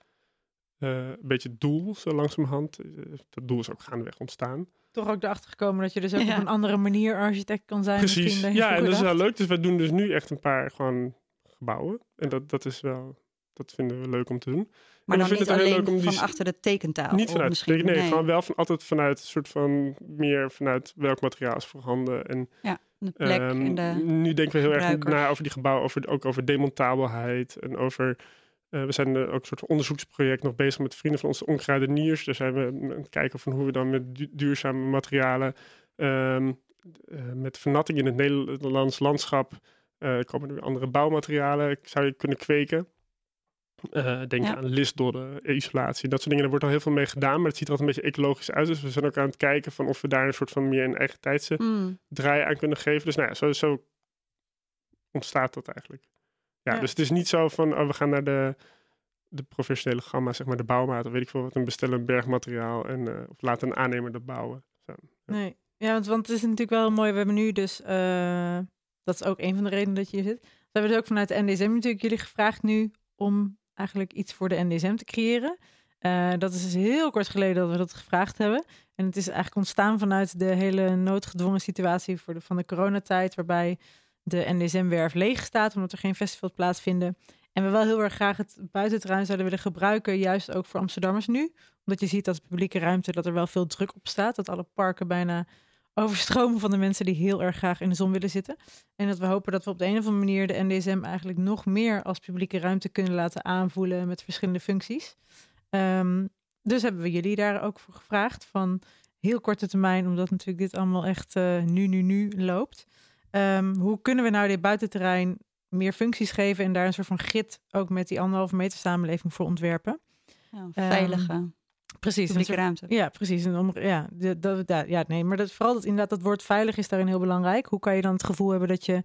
uh, een beetje het doel, zo langzamerhand. Uh, dat doel is ook gaandeweg ontstaan toch ook erachter gekomen dat je dus ook op een andere manier architect kan zijn. Precies. Ja, en dat is wel leuk. Dus we doen dus nu echt een paar gewoon gebouwen. En dat, dat is wel, dat vinden we leuk om te doen. Maar dan niet alleen om van achter de tekentafel? Niet vanuit nee, nee, gewoon wel van, altijd vanuit een soort van meer vanuit welk materiaal is voorhanden. En, ja, de plek um, en de Nu denken we heel erg na over die gebouwen, over, ook over demontabelheid en over uh, we zijn ook een soort onderzoeksproject nog bezig met vrienden van onze onkruideniers. Daar zijn we aan het kijken van hoe we dan met du duurzame materialen, um, uh, met vernatting in het Nederlands landschap, komen er weer andere bouwmaterialen, zou je kunnen kweken. Denk ja. aan listdodden, isolatie, dat soort dingen. Daar wordt al heel veel mee gedaan, maar het ziet er altijd een beetje ecologisch uit. Dus we zijn ook aan het kijken van of we daar een soort van meer een eigen tijdse mm. draai aan kunnen geven. Dus nou ja, zo, zo ontstaat dat eigenlijk. Ja, dus het is niet zo van, oh, we gaan naar de, de professionele gamma, zeg maar de bouwmaat, of weet ik veel wat, en bestellen een bergmateriaal en uh, of laten een aannemer dat bouwen. Zo, ja. Nee, ja, want, want het is natuurlijk wel mooi. We hebben nu dus, uh, dat is ook een van de redenen dat je hier zit. We hebben dus ook vanuit de NDSM natuurlijk jullie gevraagd nu om eigenlijk iets voor de NDSM te creëren. Uh, dat is dus heel kort geleden dat we dat gevraagd hebben. En het is eigenlijk ontstaan vanuit de hele noodgedwongen situatie voor de, van de coronatijd, waarbij de NDSM-werf leeg staat, omdat er geen festivals plaatsvinden. En we wel heel erg graag het buitenterrein zouden willen gebruiken, juist ook voor Amsterdammers nu. Omdat je ziet dat de publieke ruimte, dat er wel veel druk op staat. Dat alle parken bijna overstromen van de mensen die heel erg graag in de zon willen zitten. En dat we hopen dat we op de een of andere manier de NDSM eigenlijk nog meer als publieke ruimte kunnen laten aanvoelen met verschillende functies. Um, dus hebben we jullie daar ook voor gevraagd van heel korte termijn, omdat natuurlijk dit allemaal echt uh, nu, nu, nu loopt. Um, hoe kunnen we nou dit buitenterrein meer functies geven en daar een soort van git ook met die anderhalve meter samenleving voor ontwerpen? Ja, veilige. Um, precies. Publieke ruimte. Ja, precies. En om, ja, dat, dat, ja, nee, maar dat, vooral dat, inderdaad dat woord veilig is daarin heel belangrijk. Hoe kan je dan het gevoel hebben dat je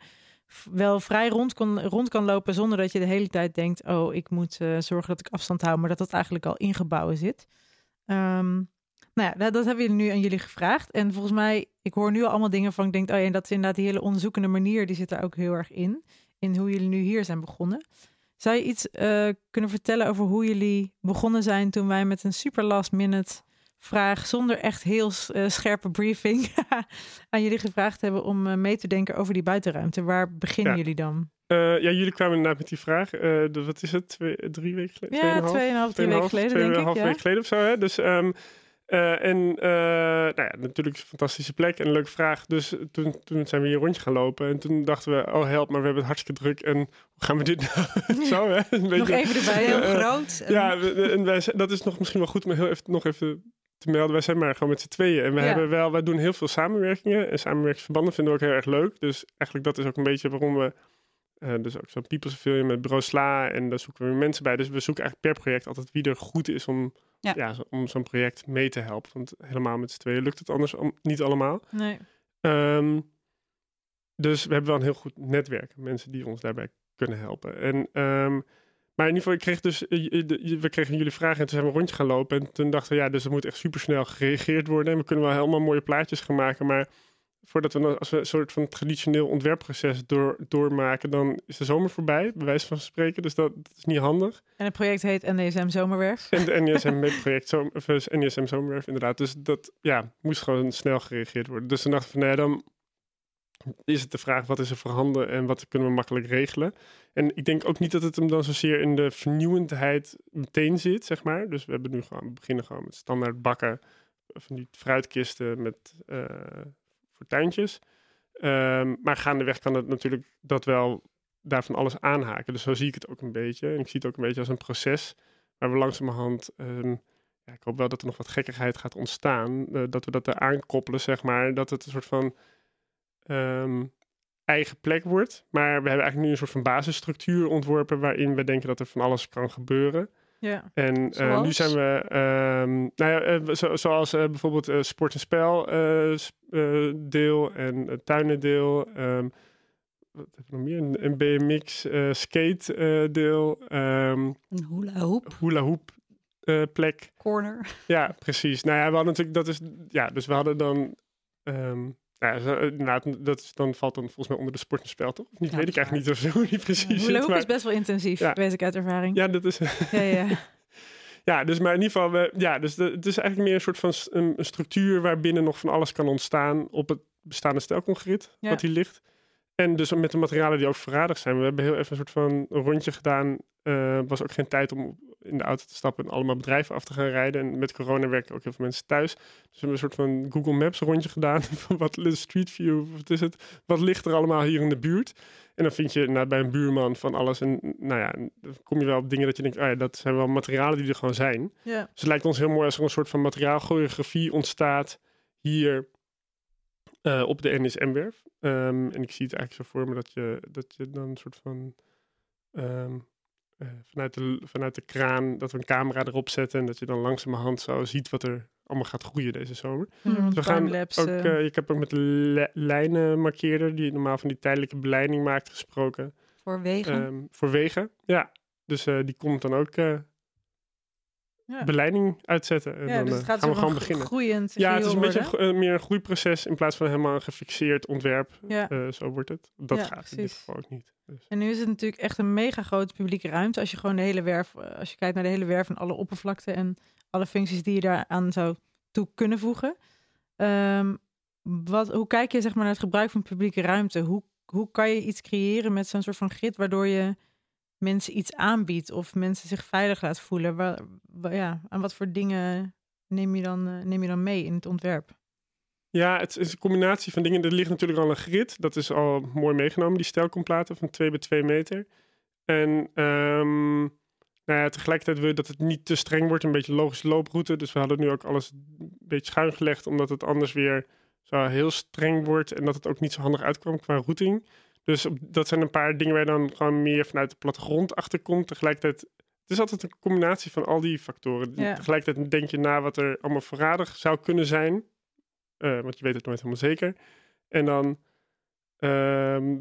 wel vrij rond, kon, rond kan lopen zonder dat je de hele tijd denkt, oh, ik moet uh, zorgen dat ik afstand hou, maar dat dat eigenlijk al ingebouwd zit. Um, nou ja, dat, hebben we nu aan jullie gevraagd. En volgens mij, ik hoor nu al allemaal dingen van, ik denk, oh ja, en dat is inderdaad die hele onderzoekende manier, die zit er ook heel erg in. In hoe jullie nu hier zijn begonnen. Zou je iets uh, kunnen vertellen over hoe jullie begonnen zijn toen wij met een super last minute vraag, zonder echt heel uh, scherpe briefing, (laughs) aan jullie gevraagd hebben om uh, mee te denken over die buitenruimte? Waar beginnen jullie dan? ja, jullie kwamen inderdaad met die vraag. De, wat is het? Twee, drie weken geleden? Ja, tweeënhalf, drie weken geleden, denk ik. Tweeënhalf weken geleden of zo, hè? Dus um, uh, en uh, nou ja, natuurlijk een fantastische plek en een leuke vraag. Dus toen, toen zijn we hier rondje gaan lopen. En toen dachten we, oh help, maar we hebben het hartstikke druk. En hoe gaan we dit nou? (laughs) Zo, hè? Een beetje, nog even erbij, heel uh, groot. Ja, en wij, dat is nog misschien wel goed om heel even, nog even te melden. Wij zijn maar gewoon met z'n tweeën. En we ja. hebben wel, wij doen heel veel samenwerkingen. En samenwerkingsverbanden vinden we ook heel erg leuk. Dus eigenlijk dat is ook een beetje waarom we... Uh, dus ook zo'n People's Affiliate met Bureau Sla. En daar zoeken we mensen bij. Dus we zoeken eigenlijk per project altijd wie er goed is om ja. ja om zo'n project mee te helpen. Want helemaal met z'n tweeën lukt het anders niet allemaal. Nee. Um, dus we hebben wel een heel goed netwerk. Mensen die ons daarbij kunnen helpen. En, um, maar in ieder geval, ik kreeg dus, we kregen jullie vragen en toen zijn we een rondje gaan lopen. En toen dachten we, ja, dus er moet echt super snel gereageerd worden. En we kunnen wel helemaal mooie plaatjes gaan maken. Maar voordat we, als we een soort van traditioneel ontwerpproces door, doormaken, dan is de zomer voorbij, bij wijze van spreken. Dus dat, dat is niet handig. En het project heet NDSM Zomerwerf. En de NDSM-project, (laughs) of dus NDSM Zomerwerf, inderdaad. Dus dat ja, moest gewoon snel gereageerd worden. Dus toen dachten we, nee, dan is het de vraag, wat is er voorhanden en wat kunnen we makkelijk regelen? En ik denk ook niet dat het hem dan zozeer in de vernieuwendheid meteen zit, zeg maar. Dus we hebben nu gewoon, we beginnen gewoon met standaard bakken van die fruitkisten met... Uh, tuintjes. Ehm, maar gaandeweg kan het natuurlijk dat wel daarvan alles aanhaken. Dus zo zie ik het ook een beetje. En ik zie het ook een beetje als een proces waar we langzamerhand... ehm, ja, ik hoop wel dat er nog wat gekkigheid gaat ontstaan. eh, dat we dat eraan koppelen, zeg maar. Dat het een soort van ehm, eigen plek wordt. Maar we hebben eigenlijk nu een soort van basisstructuur ontworpen... waarin we denken dat er van alles kan gebeuren. Ja. En eh, nu zijn we, ehm, nou ja, eh, zo- zoals eh, bijvoorbeeld sport en spel deel en uh, tuinendeel. ehm, wat heb ik nog meer? Een, een BMX skate deel. ehm Een hula hoop hula hoop plek. corner. Ja, precies. Nou ja, we hadden natuurlijk, dat is, ja, dus we hadden dan, ja, inderdaad, dat is, dan valt dan volgens mij onder de sport en spel, toch? Niet? Ja, weet ik eigenlijk niet of zo, (laughs) niet precies. Hoop maar- is best wel intensief, Ja. weet ik uit ervaring. ja, dat is, Ja, ja. (laughs) Ja, dus maar in ieder geval, we, ja, dus de, het is eigenlijk meer een soort van een, een structuur waarbinnen nog van alles kan ontstaan op het bestaande stelcongrid, wat hier ligt. En dus met de materialen die ook verradigd zijn. We hebben heel even een soort van rondje gedaan. Er was ook geen tijd om in de auto te stappen en allemaal bedrijven af te gaan rijden. En met corona werken ook heel veel mensen thuis. Dus we hebben een soort van Google Maps rondje gedaan. (laughs) Van wat Street View, wat is het? Wat ligt er allemaal hier in de buurt? En dan vind je nou, bij een buurman van alles. En nou ja, dan kom je wel op dingen dat je denkt, ja, dat zijn wel materialen die er gewoon zijn. ja. Dus het lijkt ons heel mooi als er een soort van materiaalchoreografie ontstaat hier eh, op de NSM-werf. Ehm, en ik zie het eigenlijk zo voor me dat je, dat je dan een soort van ehm, eh, vanuit, de, vanuit de kraan, dat we een camera erop zetten en dat je dan langzamerhand zo ziet wat er allemaal gaat groeien deze zomer. Mhm. Dus we gaan ook, eh. ik heb ook met de li- lijnenmarkeerder, die normaal van die tijdelijke beleiding maakt, gesproken. Voor wegen. Ehm, voor wegen, ja. Dus eh, die komt dan ook eh, ja. beleiding uitzetten. En ja, dan dus eh, het gaat gaan we gewoon beginnen. groeiend Ja, het is een beetje een eh, meer een groeiproces in plaats van helemaal een gefixeerd ontwerp. Ja. Eh, zo wordt het. Dat Ja, gaat in dit precies. geval ook niet. Dus. En nu is het natuurlijk echt een mega grote publieke ruimte. Als je gewoon de hele werf, eh, als je kijkt naar de hele werf en alle oppervlakte en alle functies die je daaraan zou toe kunnen voegen. Ehm, wat, hoe kijk je zeg maar, naar het gebruik van publieke ruimte? Hoe, hoe kan je iets creëren met zo'n soort van grid waardoor je mensen iets aanbiedt of mensen zich veilig laat voelen? Waar, wa- ja, aan wat voor dingen neem je, dan, eh, neem je dan mee in het ontwerp? Ja, het is een combinatie van dingen. Er ligt natuurlijk al een grid. Dat is al mooi meegenomen, die stelkomplaten van 2 bij 2 meter. En ehm, nou ja, tegelijkertijd wil je dat het niet te streng wordt. Een beetje logische looproute. Dus we hadden nu ook alles een beetje schuin gelegd. Omdat het anders weer zo heel streng wordt. En dat het ook niet zo handig uitkwam qua routing. Dus op- dat zijn een paar dingen waar je dan gewoon meer vanuit de plattegrond achter komt. Tegelijkertijd, het is altijd een combinatie van al die factoren. Ja. Tegelijkertijd denk je na wat er allemaal voorradig zou kunnen zijn. Eh, want je weet het nooit helemaal zeker. En dan ehm,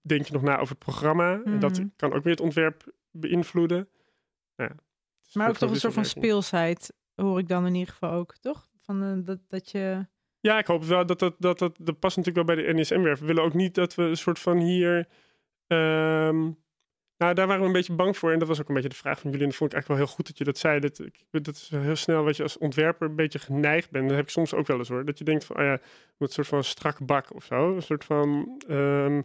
denk je nog na over het programma. En dat Mhm. kan ook weer het ontwerp beïnvloeden. Ja, het is Maar ook toch een soort van speelsheid hoor ik dan in ieder geval ook, toch? Van, eh, dat, dat je... Ja, ik hoop wel dat dat, dat, dat, dat past natuurlijk wel bij de NSM-werf. We willen ook niet dat we een soort van hier... ehm, nou, daar waren we een beetje bang voor. En dat was ook een beetje de vraag van jullie. En dat vond ik eigenlijk wel heel goed dat je dat zei. Dat, dat is heel snel wat je als ontwerper een beetje geneigd bent. Dat heb ik soms ook wel eens hoor. Dat je denkt van, oh ja, een soort van strak bak of zo. Een soort van... ehm,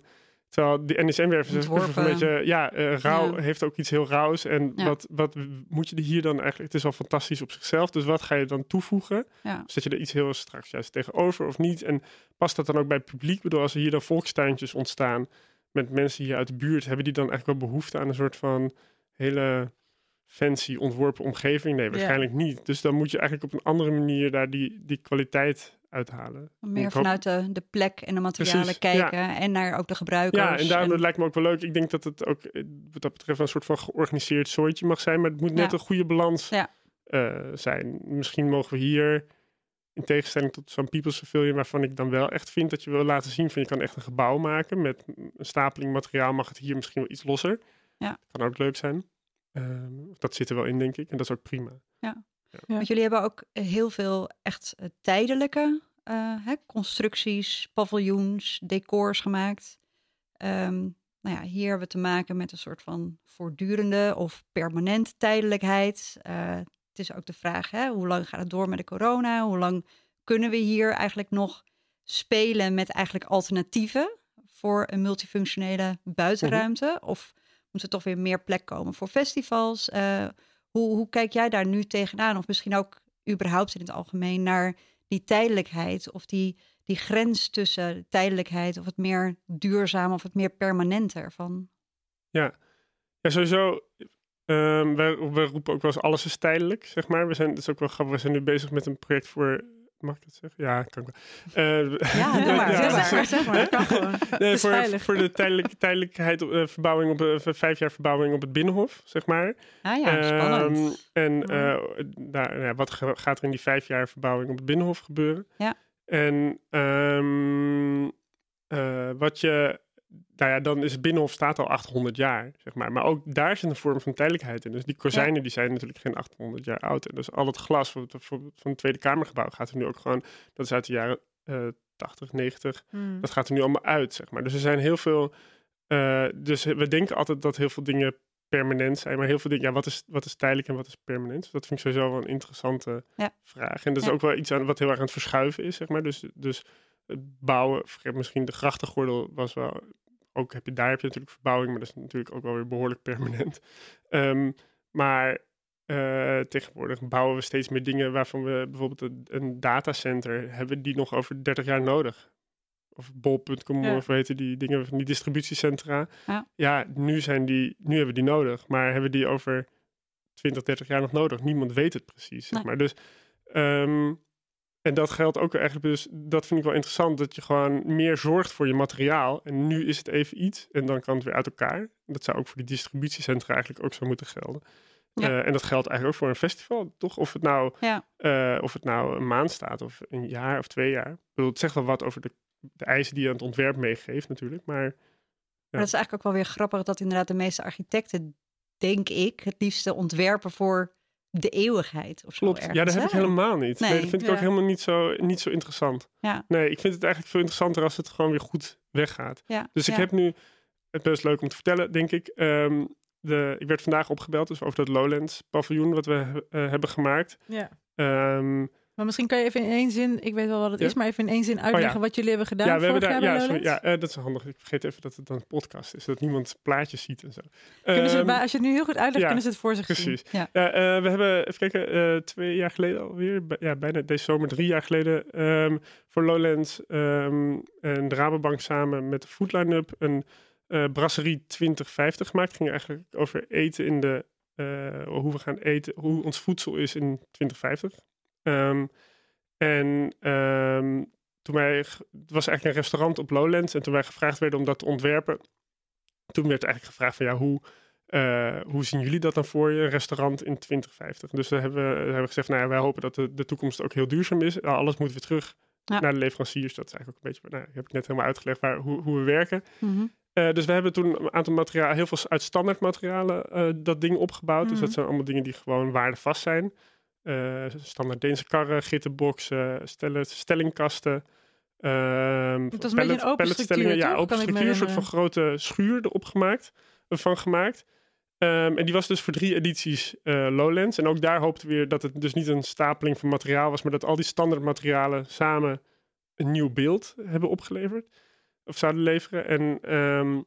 terwijl die NSM-werf is een beetje... Ja, eh, rauw Ja. heeft ook iets heel rauws. En Ja. wat, wat moet je er hier dan eigenlijk... Het is al fantastisch op zichzelf. Dus wat ga je dan toevoegen? Ja. Zet je er iets heel straks juist tegenover of niet? En past dat dan ook bij het publiek? Ik bedoel, als er hier dan volkstuintjes ontstaan met mensen hier uit de buurt, hebben die dan eigenlijk wel behoefte aan een soort van hele fancy ontworpen omgeving? Nee, waarschijnlijk niet. Dus dan moet je eigenlijk op een andere manier daar die, die kwaliteit uithalen. Meer vanuit de, de plek en de materialen Precies, kijken en naar ook de gebruikers. Ja, en daarom en- lijkt me ook wel leuk. Ik denk dat het ook eh, wat dat betreft een soort van georganiseerd zooitje mag zijn. Maar het moet net Ja. een goede balans Ja. eh, zijn. Misschien mogen we hier, in tegenstelling tot zo'n People's Pavilion, waarvan ik dan wel echt vind dat je wil laten zien van je kan echt een gebouw maken. Met een stapeling materiaal mag het hier misschien wel iets losser. Ja. Kan ook leuk zijn. Ehm, dat zit er wel in, denk ik. En dat is ook prima. Want jullie hebben ook heel veel echt eh, tijdelijke eh, hè, constructies, paviljoens, decors gemaakt. Ehm, nou ja, hier hebben we te maken met een soort van voortdurende of permanent tijdelijkheid. Eh, het is ook de vraag, hè, hoe lang gaat het door met de corona? Hoe lang kunnen we hier eigenlijk nog spelen met eigenlijk alternatieven voor een multifunctionele buitenruimte? Of moet er toch weer meer plek komen voor festivals? Hoe, hoe kijk jij daar nu tegenaan? Of misschien ook überhaupt in het algemeen naar die tijdelijkheid of die die grens tussen tijdelijkheid of het meer duurzaam of het meer permanente ervan? Ja, sowieso. Um, wij, we roepen ook wel eens alles is tijdelijk, zeg maar. We zijn, is ook wel grappig, we zijn nu bezig met een project voor Mag ik dat zeggen? Ja, kan ik. Uh, ja, (laughs) maar. Ja, zeg maar. Zeg maar. kan gewoon. Nee, voor, voor de tijdelijk, tijdelijkheid, uh, verbouwing op, uh, vijf jaar verbouwing op het Binnenhof, zeg maar. Ah ja, spannend. Um, en daar, ja, wat gaat er in die vijf jaar verbouwing op het Binnenhof gebeuren? Ja. En um, wat je nou ja, dan is het Binnenhof staat al 800 jaar, zeg maar. Maar ook daar zit een vorm van tijdelijkheid in. Dus die kozijnen die zijn natuurlijk geen 800 jaar oud. En dus al het glas van het, van het Tweede Kamergebouw gaat er nu ook gewoon... Dat is uit de jaren uh, 80, 90. Dat gaat er nu allemaal uit, zeg maar. Dus er zijn heel veel... Uh, dus we denken altijd dat heel veel dingen permanent zijn. Maar heel veel dingen, ja, wat is, wat is tijdelijk en wat is permanent? Dus dat vind ik sowieso wel een interessante ja. vraag. En dat is ook wel iets aan wat heel erg aan het verschuiven is, zeg maar. Dus, dus het bouwen, misschien de grachtengordel was wel ook heb je, daar heb je natuurlijk verbouwing, maar dat is natuurlijk ook wel weer behoorlijk permanent. Um, (laughs) maar uh, tegenwoordig bouwen we steeds meer dingen waarvan we bijvoorbeeld een, een datacenter hebben die nog over 30 jaar nodig. Of bol.com ja. of weten die dingen van die distributiecentra. Ja. ja, nu zijn die, nu hebben we die nodig, maar hebben die over 20, 30 jaar nog nodig? Niemand weet het precies. Zeg maar. Dus um, en dat geldt ook eigenlijk, dus dat vind ik wel interessant, dat je gewoon meer zorgt voor je materiaal. En nu is het even iets en dan kan het weer uit elkaar. Dat zou ook voor die distributiecentra eigenlijk ook zo moeten gelden. Uh, en dat geldt eigenlijk ook voor een festival, toch? Of het nou, ja. uh, of het nou een maand staat of een jaar of twee jaar. Ik bedoel, het zegt wel wat over de, de eisen die je aan het ontwerp meegeeft natuurlijk, maar... Ja. Maar dat is eigenlijk ook wel weer grappig dat inderdaad de meeste architecten, denk ik, het liefste ontwerpen voor de eeuwigheid of zo. Klopt. ja, dat heb ik helemaal niet. Nee, dat vind ik ook helemaal niet zo, niet zo interessant. Ja. Nee, ik vind het eigenlijk veel interessanter als het gewoon weer goed weggaat. Ja. Dus ik heb nu, het best leuk om te vertellen, denk ik. Um, de, ik werd vandaag opgebeld dus over dat Lowlands paviljoen wat we uh, hebben gemaakt. Ja. Um, maar misschien kan je even in één zin, ik weet wel wat het is, maar even in één zin uitleggen oh, ja. wat jullie hebben gedaan. Ja, we hebben daar, ja, sorry, ja uh, dat is handig. Ik vergeet even dat het dan een podcast is, dat niemand plaatjes ziet en zo. Kunnen ze, um, als je het nu heel goed uitlegt, kunnen ze het voor zich precies. zien. Ja. Uh, we hebben, even kijken, uh, twee jaar geleden alweer, ja, bijna deze zomer, drie jaar geleden, um, voor Lowlands um, en de Rabobank samen met de Foodline Up een brasserie 2050 gemaakt. Ging eigenlijk over eten in de, hoe we gaan eten, hoe ons voedsel is in 2050. Um, en um, toen wij, het was eigenlijk een restaurant op Lowlands. En toen wij gevraagd werden om dat te ontwerpen, toen werd eigenlijk gevraagd van ja, hoe, uh, hoe zien jullie dat dan voor je, een restaurant in 2050? Dus dan hebben we, hebben we gezegd, nou ja, wij hopen dat de, de toekomst ook heel duurzaam is. Nou, alles moet weer terug ja. naar de leveranciers. Dat is eigenlijk ook een beetje, nou, heb ik net helemaal uitgelegd waar, hoe, hoe we werken. Mm -hmm. uh, dus we hebben toen een aantal materialen, heel veel uit standaard materialen, uh, dat ding opgebouwd. Mm -hmm. Dus dat zijn allemaal dingen die gewoon waardevast zijn. Uh, standaard Deense karren, gitterboxen, stellen, stellingkasten. Um, het was een beetje een open structuur, Ja, open structuur, een soort van grote schuur erop gemaakt, van gemaakt. Um, en die was dus voor drie edities uh, Lowlands. En ook daar hoopten we weer dat het dus niet een stapeling van materiaal was, maar dat al die standaard materialen samen een nieuw beeld hebben opgeleverd. Of zouden leveren. En um,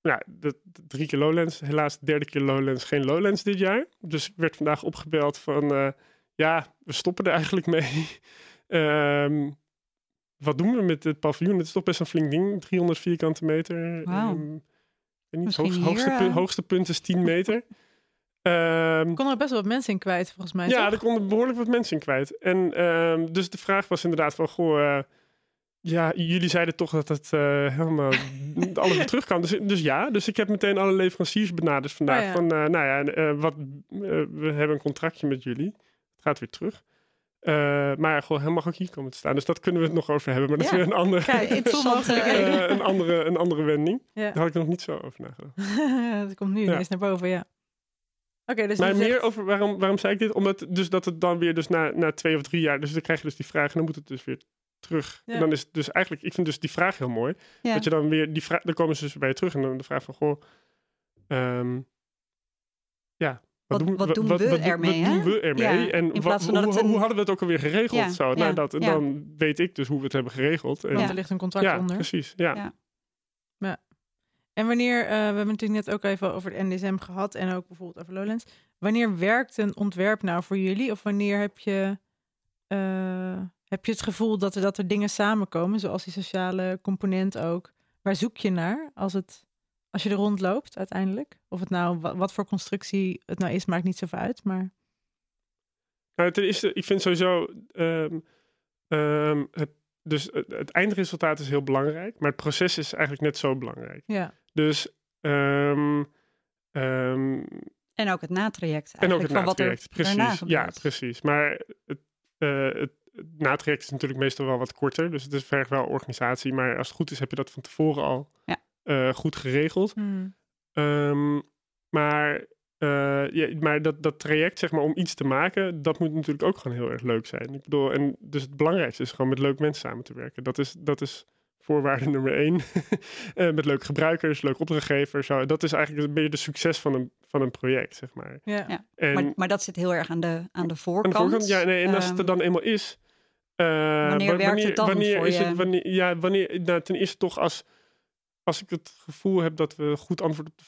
ja, de, de, drie keer Lowlands. Helaas de derde keer Lowlands, geen Lowlands dit jaar. Dus ik werd vandaag opgebeld van... Uh, ja, we stoppen er eigenlijk mee. um, (laughs) wat doen we met het paviljoen? Het is toch best een flink ding, 300 vierkante meter. Wow. Um, niet, hoogste, hoogste, punt, hoogste punt is 10 meter. (laughs) Um, kon er best wel wat mensen in kwijt, volgens mij. Ja, toch? er konden behoorlijk wat mensen in kwijt. En um, dus de vraag was inderdaad van, goh, uh, ja, jullie zeiden toch dat het uh, helemaal (laughs) alles weer terug kan. Dus, dus ja, dus ik heb meteen alle leveranciers benaderd vandaag. Oh ja. Van, uh, nou ja, wat, we hebben een contractje met jullie. Het gaat weer terug. maar gewoon, hij mag ook hier komen te staan. Dus dat kunnen we het nog over hebben. Maar dat Ja. is weer een andere, Kijk, interessant. (laughs) eh, een andere, een andere wending. Ja. Daar had ik nog niet zo over nagedacht. (laughs) dat komt nu Ja. ineens naar boven, ja. Oké, dus Maar meer zegt- over waarom, waarom zei ik dit? Omdat dus dat het dan weer dus na, na twee of drie jaar, dus dan krijg je dus die vraag en dan moet het dus weer terug. Ja. En dan is het dus eigenlijk, ik vind dus die vraag heel mooi. Ja. Dat je dan weer die vraag, dan komen ze dus bij je terug en dan de vraag van goh, ehm, ja. Wat- doen, wat doen wat, we wat, ermee, Wat doen we ermee? Ja, en wat, hoe, hadden we het ook alweer geregeld? Ja, zo, nou, ja, dat, en ja. dan weet ik dus hoe we het hebben geregeld. En, Want Ja. er ligt een contract ja, onder. precies. Ja. Ja. En wanneer, eh, we hebben het natuurlijk net ook even over het NDSM gehad en ook bijvoorbeeld over Lowlands. Wanneer werkt een ontwerp nou voor jullie? Of wanneer heb je, eh, Heb je het gevoel dat er, dat er dingen samenkomen, zoals die sociale component ook? Waar zoek je naar als, het, als je er rondloopt uiteindelijk? Of het nou, wa- wat, voor constructie het nou is, maakt niet zoveel uit. Maar Nou, ten eerste, ik vind sowieso. ehm, ehm, het, dus het, het eindresultaat is heel belangrijk, maar het proces is eigenlijk net zo belangrijk. ja, Dus. ehm, ehm, En ook het natraject en ook eigenlijk het van wat er natraject. Precies. Ja, precies. Maar het, eh, het, het natraject is natuurlijk meestal wel wat korter. Dus het is vergt wel organisatie. Maar als het goed is, heb je dat van tevoren al Ja. Eh, goed geregeld. Hmm. Ehm, maar eh, ja, maar dat, dat traject, zeg maar, om iets te maken, dat moet natuurlijk ook gewoon heel erg leuk zijn. Ik bedoel, en dus het belangrijkste is gewoon met leuke mensen samen te werken. Dat is, dat is voorwaarde (laughs) nummer één. Eh, met leuke gebruikers, leuke opdrachtgevers. Zo. Dat is eigenlijk een beetje de succes van een, van een project, zeg maar. ja. Ja. En Maar, maar dat zit heel erg aan de, aan de aan de voorkant. voorkant, ja, nee, en als het er Ehm, dan eenmaal is. eh, Wanneer wa- werkt het dan wanneer voor is je? Het, wanneer, ja, wanneer, nou, ten eerste toch als, als ik het gevoel heb dat we goed antwoord op de,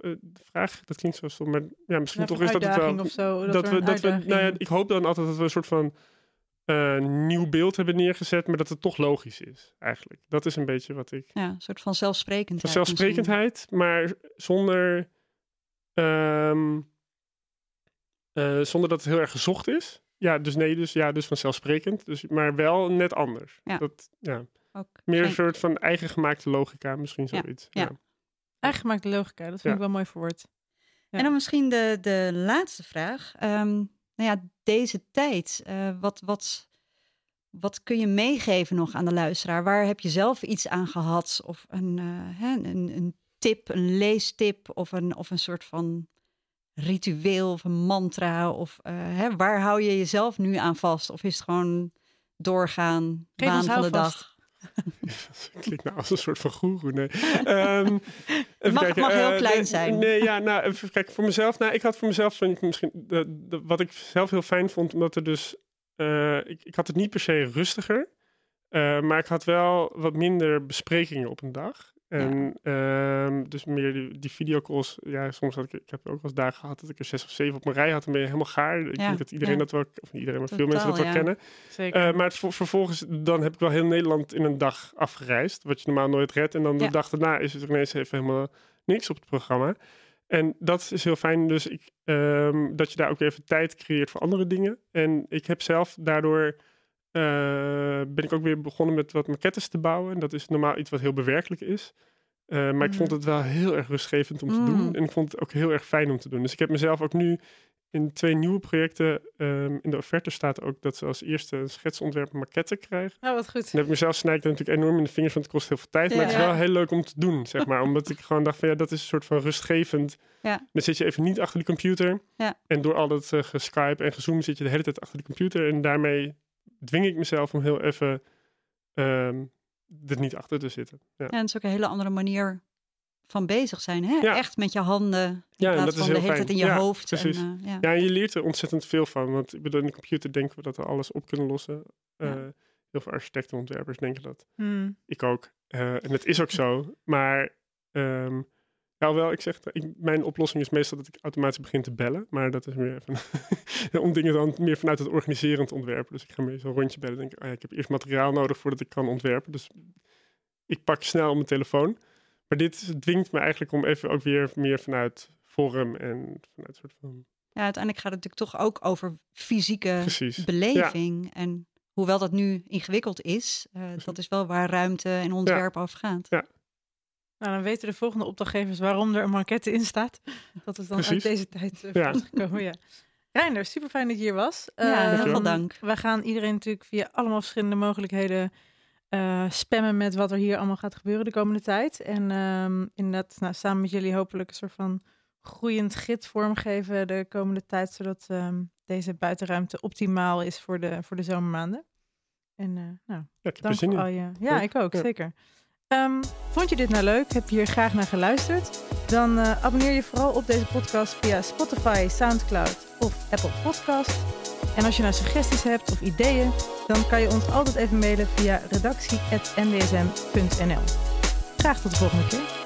eh, de vraag, dat klinkt zo stom, maar ja, misschien Ja, toch is dat het wel. Of zo, dat, dat we, dat we, nou ja, ik hoop dan altijd dat we een soort van eh, nieuw beeld hebben neergezet, maar dat het toch logisch is, eigenlijk. Dat is een beetje wat ik. ja, een soort van zelfsprekendheid. Van zelfsprekendheid, maar zonder, ehm, eh, zonder dat het heel erg gezocht is. Ja, dus nee, dus ja, dus vanzelfsprekend. Dus, maar wel net anders. Ja. Dat, ja. Ook Meer een soort van eigen gemaakte logica, misschien zoiets. ja. Ja. Eigen gemaakte logica, dat vind Ja. ik wel mooi verwoord. Ja. En dan misschien de, de laatste vraag. Ehm, nou ja, deze tijd, eh, wat, wat, wat kun je meegeven nog aan de luisteraar? Waar heb je zelf iets aan gehad? Of een, eh, hè, een, een tip, een leestip of een, of een soort van ritueel of een mantra? Of eh, hè, waar hou je jezelf nu aan vast? Of is het gewoon doorgaan, Geef ons van de dag? (laughs) Klinkt nou als een soort van goeroe. Nee. Even mag- kijken, mag heel eh, klein nee, zijn. Nee, ja, nou, even kijken. Voor mezelf, nou, ik had voor mezelf ik misschien, de, de- wat ik zelf heel fijn vond, omdat er dus, eh, ik, ik had het niet per se rustiger, eh, maar ik had wel wat minder besprekingen op een dag. En ehm, dus meer die, die videocalls, ja, soms had ik, ik heb ook wel eens dagen gehad dat ik er zes of zeven op mijn rij had en ben je helemaal gaar. Ik Ja, denk dat iedereen ja. dat wel, of niet iedereen, maar veel mensen dat wel kennen. Zeker. Eh, maar het, vervolgens, dan heb ik wel heel Nederland in een dag afgereisd. Wat je normaal nooit redt. En dan de dag daarna is het ineens even helemaal niks op het programma. En dat is heel fijn. Dus ik, ehm, dat je daar ook even tijd creëert voor andere dingen. En ik heb zelf daardoor. Eh, ben ik ook weer begonnen met wat maquettes te bouwen. En dat is normaal iets wat heel bewerkelijk is. Eh, maar ik Mhm. vond het wel heel erg rustgevend om te Mm. doen. En ik vond het ook heel erg fijn om te doen. Dus ik heb mezelf ook nu in twee nieuwe projecten. ehm, in de offerte staat ook dat ze als eerste een schetsontwerp maquette krijgen. Nou, wat goed. Dan heb ik mezelf snij ik er natuurlijk enorm in de vingers, want het kost heel veel tijd. Maar het is Ja. wel heel leuk om te doen, zeg maar. (laughs) Omdat ik gewoon dacht van ja, dat is een soort van rustgevend. Ja. Dan zit je even niet achter de computer. Ja. En door al dat uh, geskype en gezoom zit je de hele tijd achter de computer. En daarmee dwing ik mezelf om heel even ehm, er niet achter te zitten. Ja, Ja, en het is ook een hele andere manier van bezig zijn. Hè? Ja. Echt met je handen in Ja, plaats dat is van de heel hele tijd in je Ja, hoofd. En, precies. eh, ja. ja, en je leert er ontzettend veel van. Want ik bedoel, in de computer denken we dat we alles op kunnen lossen. Eh. Heel veel architecten en ontwerpers denken dat. Hmm. Ik ook. Eh, en het is ook zo. Maar, ehm nou wel, ik zeg, ik, mijn oplossing is meestal dat ik automatisch begin te bellen. Maar dat is meer even, (laughs) om dingen dan meer vanuit het organiserend ontwerpen. Dus ik ga meestal een rondje bellen en denk, oh ja, ik heb eerst materiaal nodig voordat ik kan ontwerpen. Dus ik pak snel mijn telefoon. Maar dit dwingt me eigenlijk om even ook weer meer vanuit vorm en vanuit een soort van... Ja, uiteindelijk gaat het natuurlijk toch ook over fysieke Precies. beleving. En hoewel dat nu ingewikkeld is, eh, dat is wel waar ruimte en ontwerp over gaat. Nou, dan weten de volgende opdrachtgevers waarom er een maquette in staat. Dat is dan uit deze tijd uh, Ja. voortgekomen. Ja. Reinder, super fijn dat je hier was. Ja, heel Ehm, veel dank. We gaan iedereen natuurlijk via allemaal verschillende mogelijkheden eh, spammen met wat er hier allemaal gaat gebeuren de komende tijd. En ehm, inderdaad, nou, samen met jullie hopelijk een soort van groeiend grid vormgeven de komende tijd, zodat ehm, deze buitenruimte optimaal is voor de, voor de zomermaanden. En eh, nou, Ja, ik heb Dank voor al je... Ja, ik ook, Ja. zeker. Ehm, vond je dit nou leuk? Heb je hier graag naar geluisterd? Dan eh, abonneer je vooral op deze podcast via Spotify, Soundcloud of Apple Podcast. En als je nou suggesties hebt of ideeën, dan kan je ons altijd even mailen via redactie.ndsm.nl. Graag tot de volgende keer.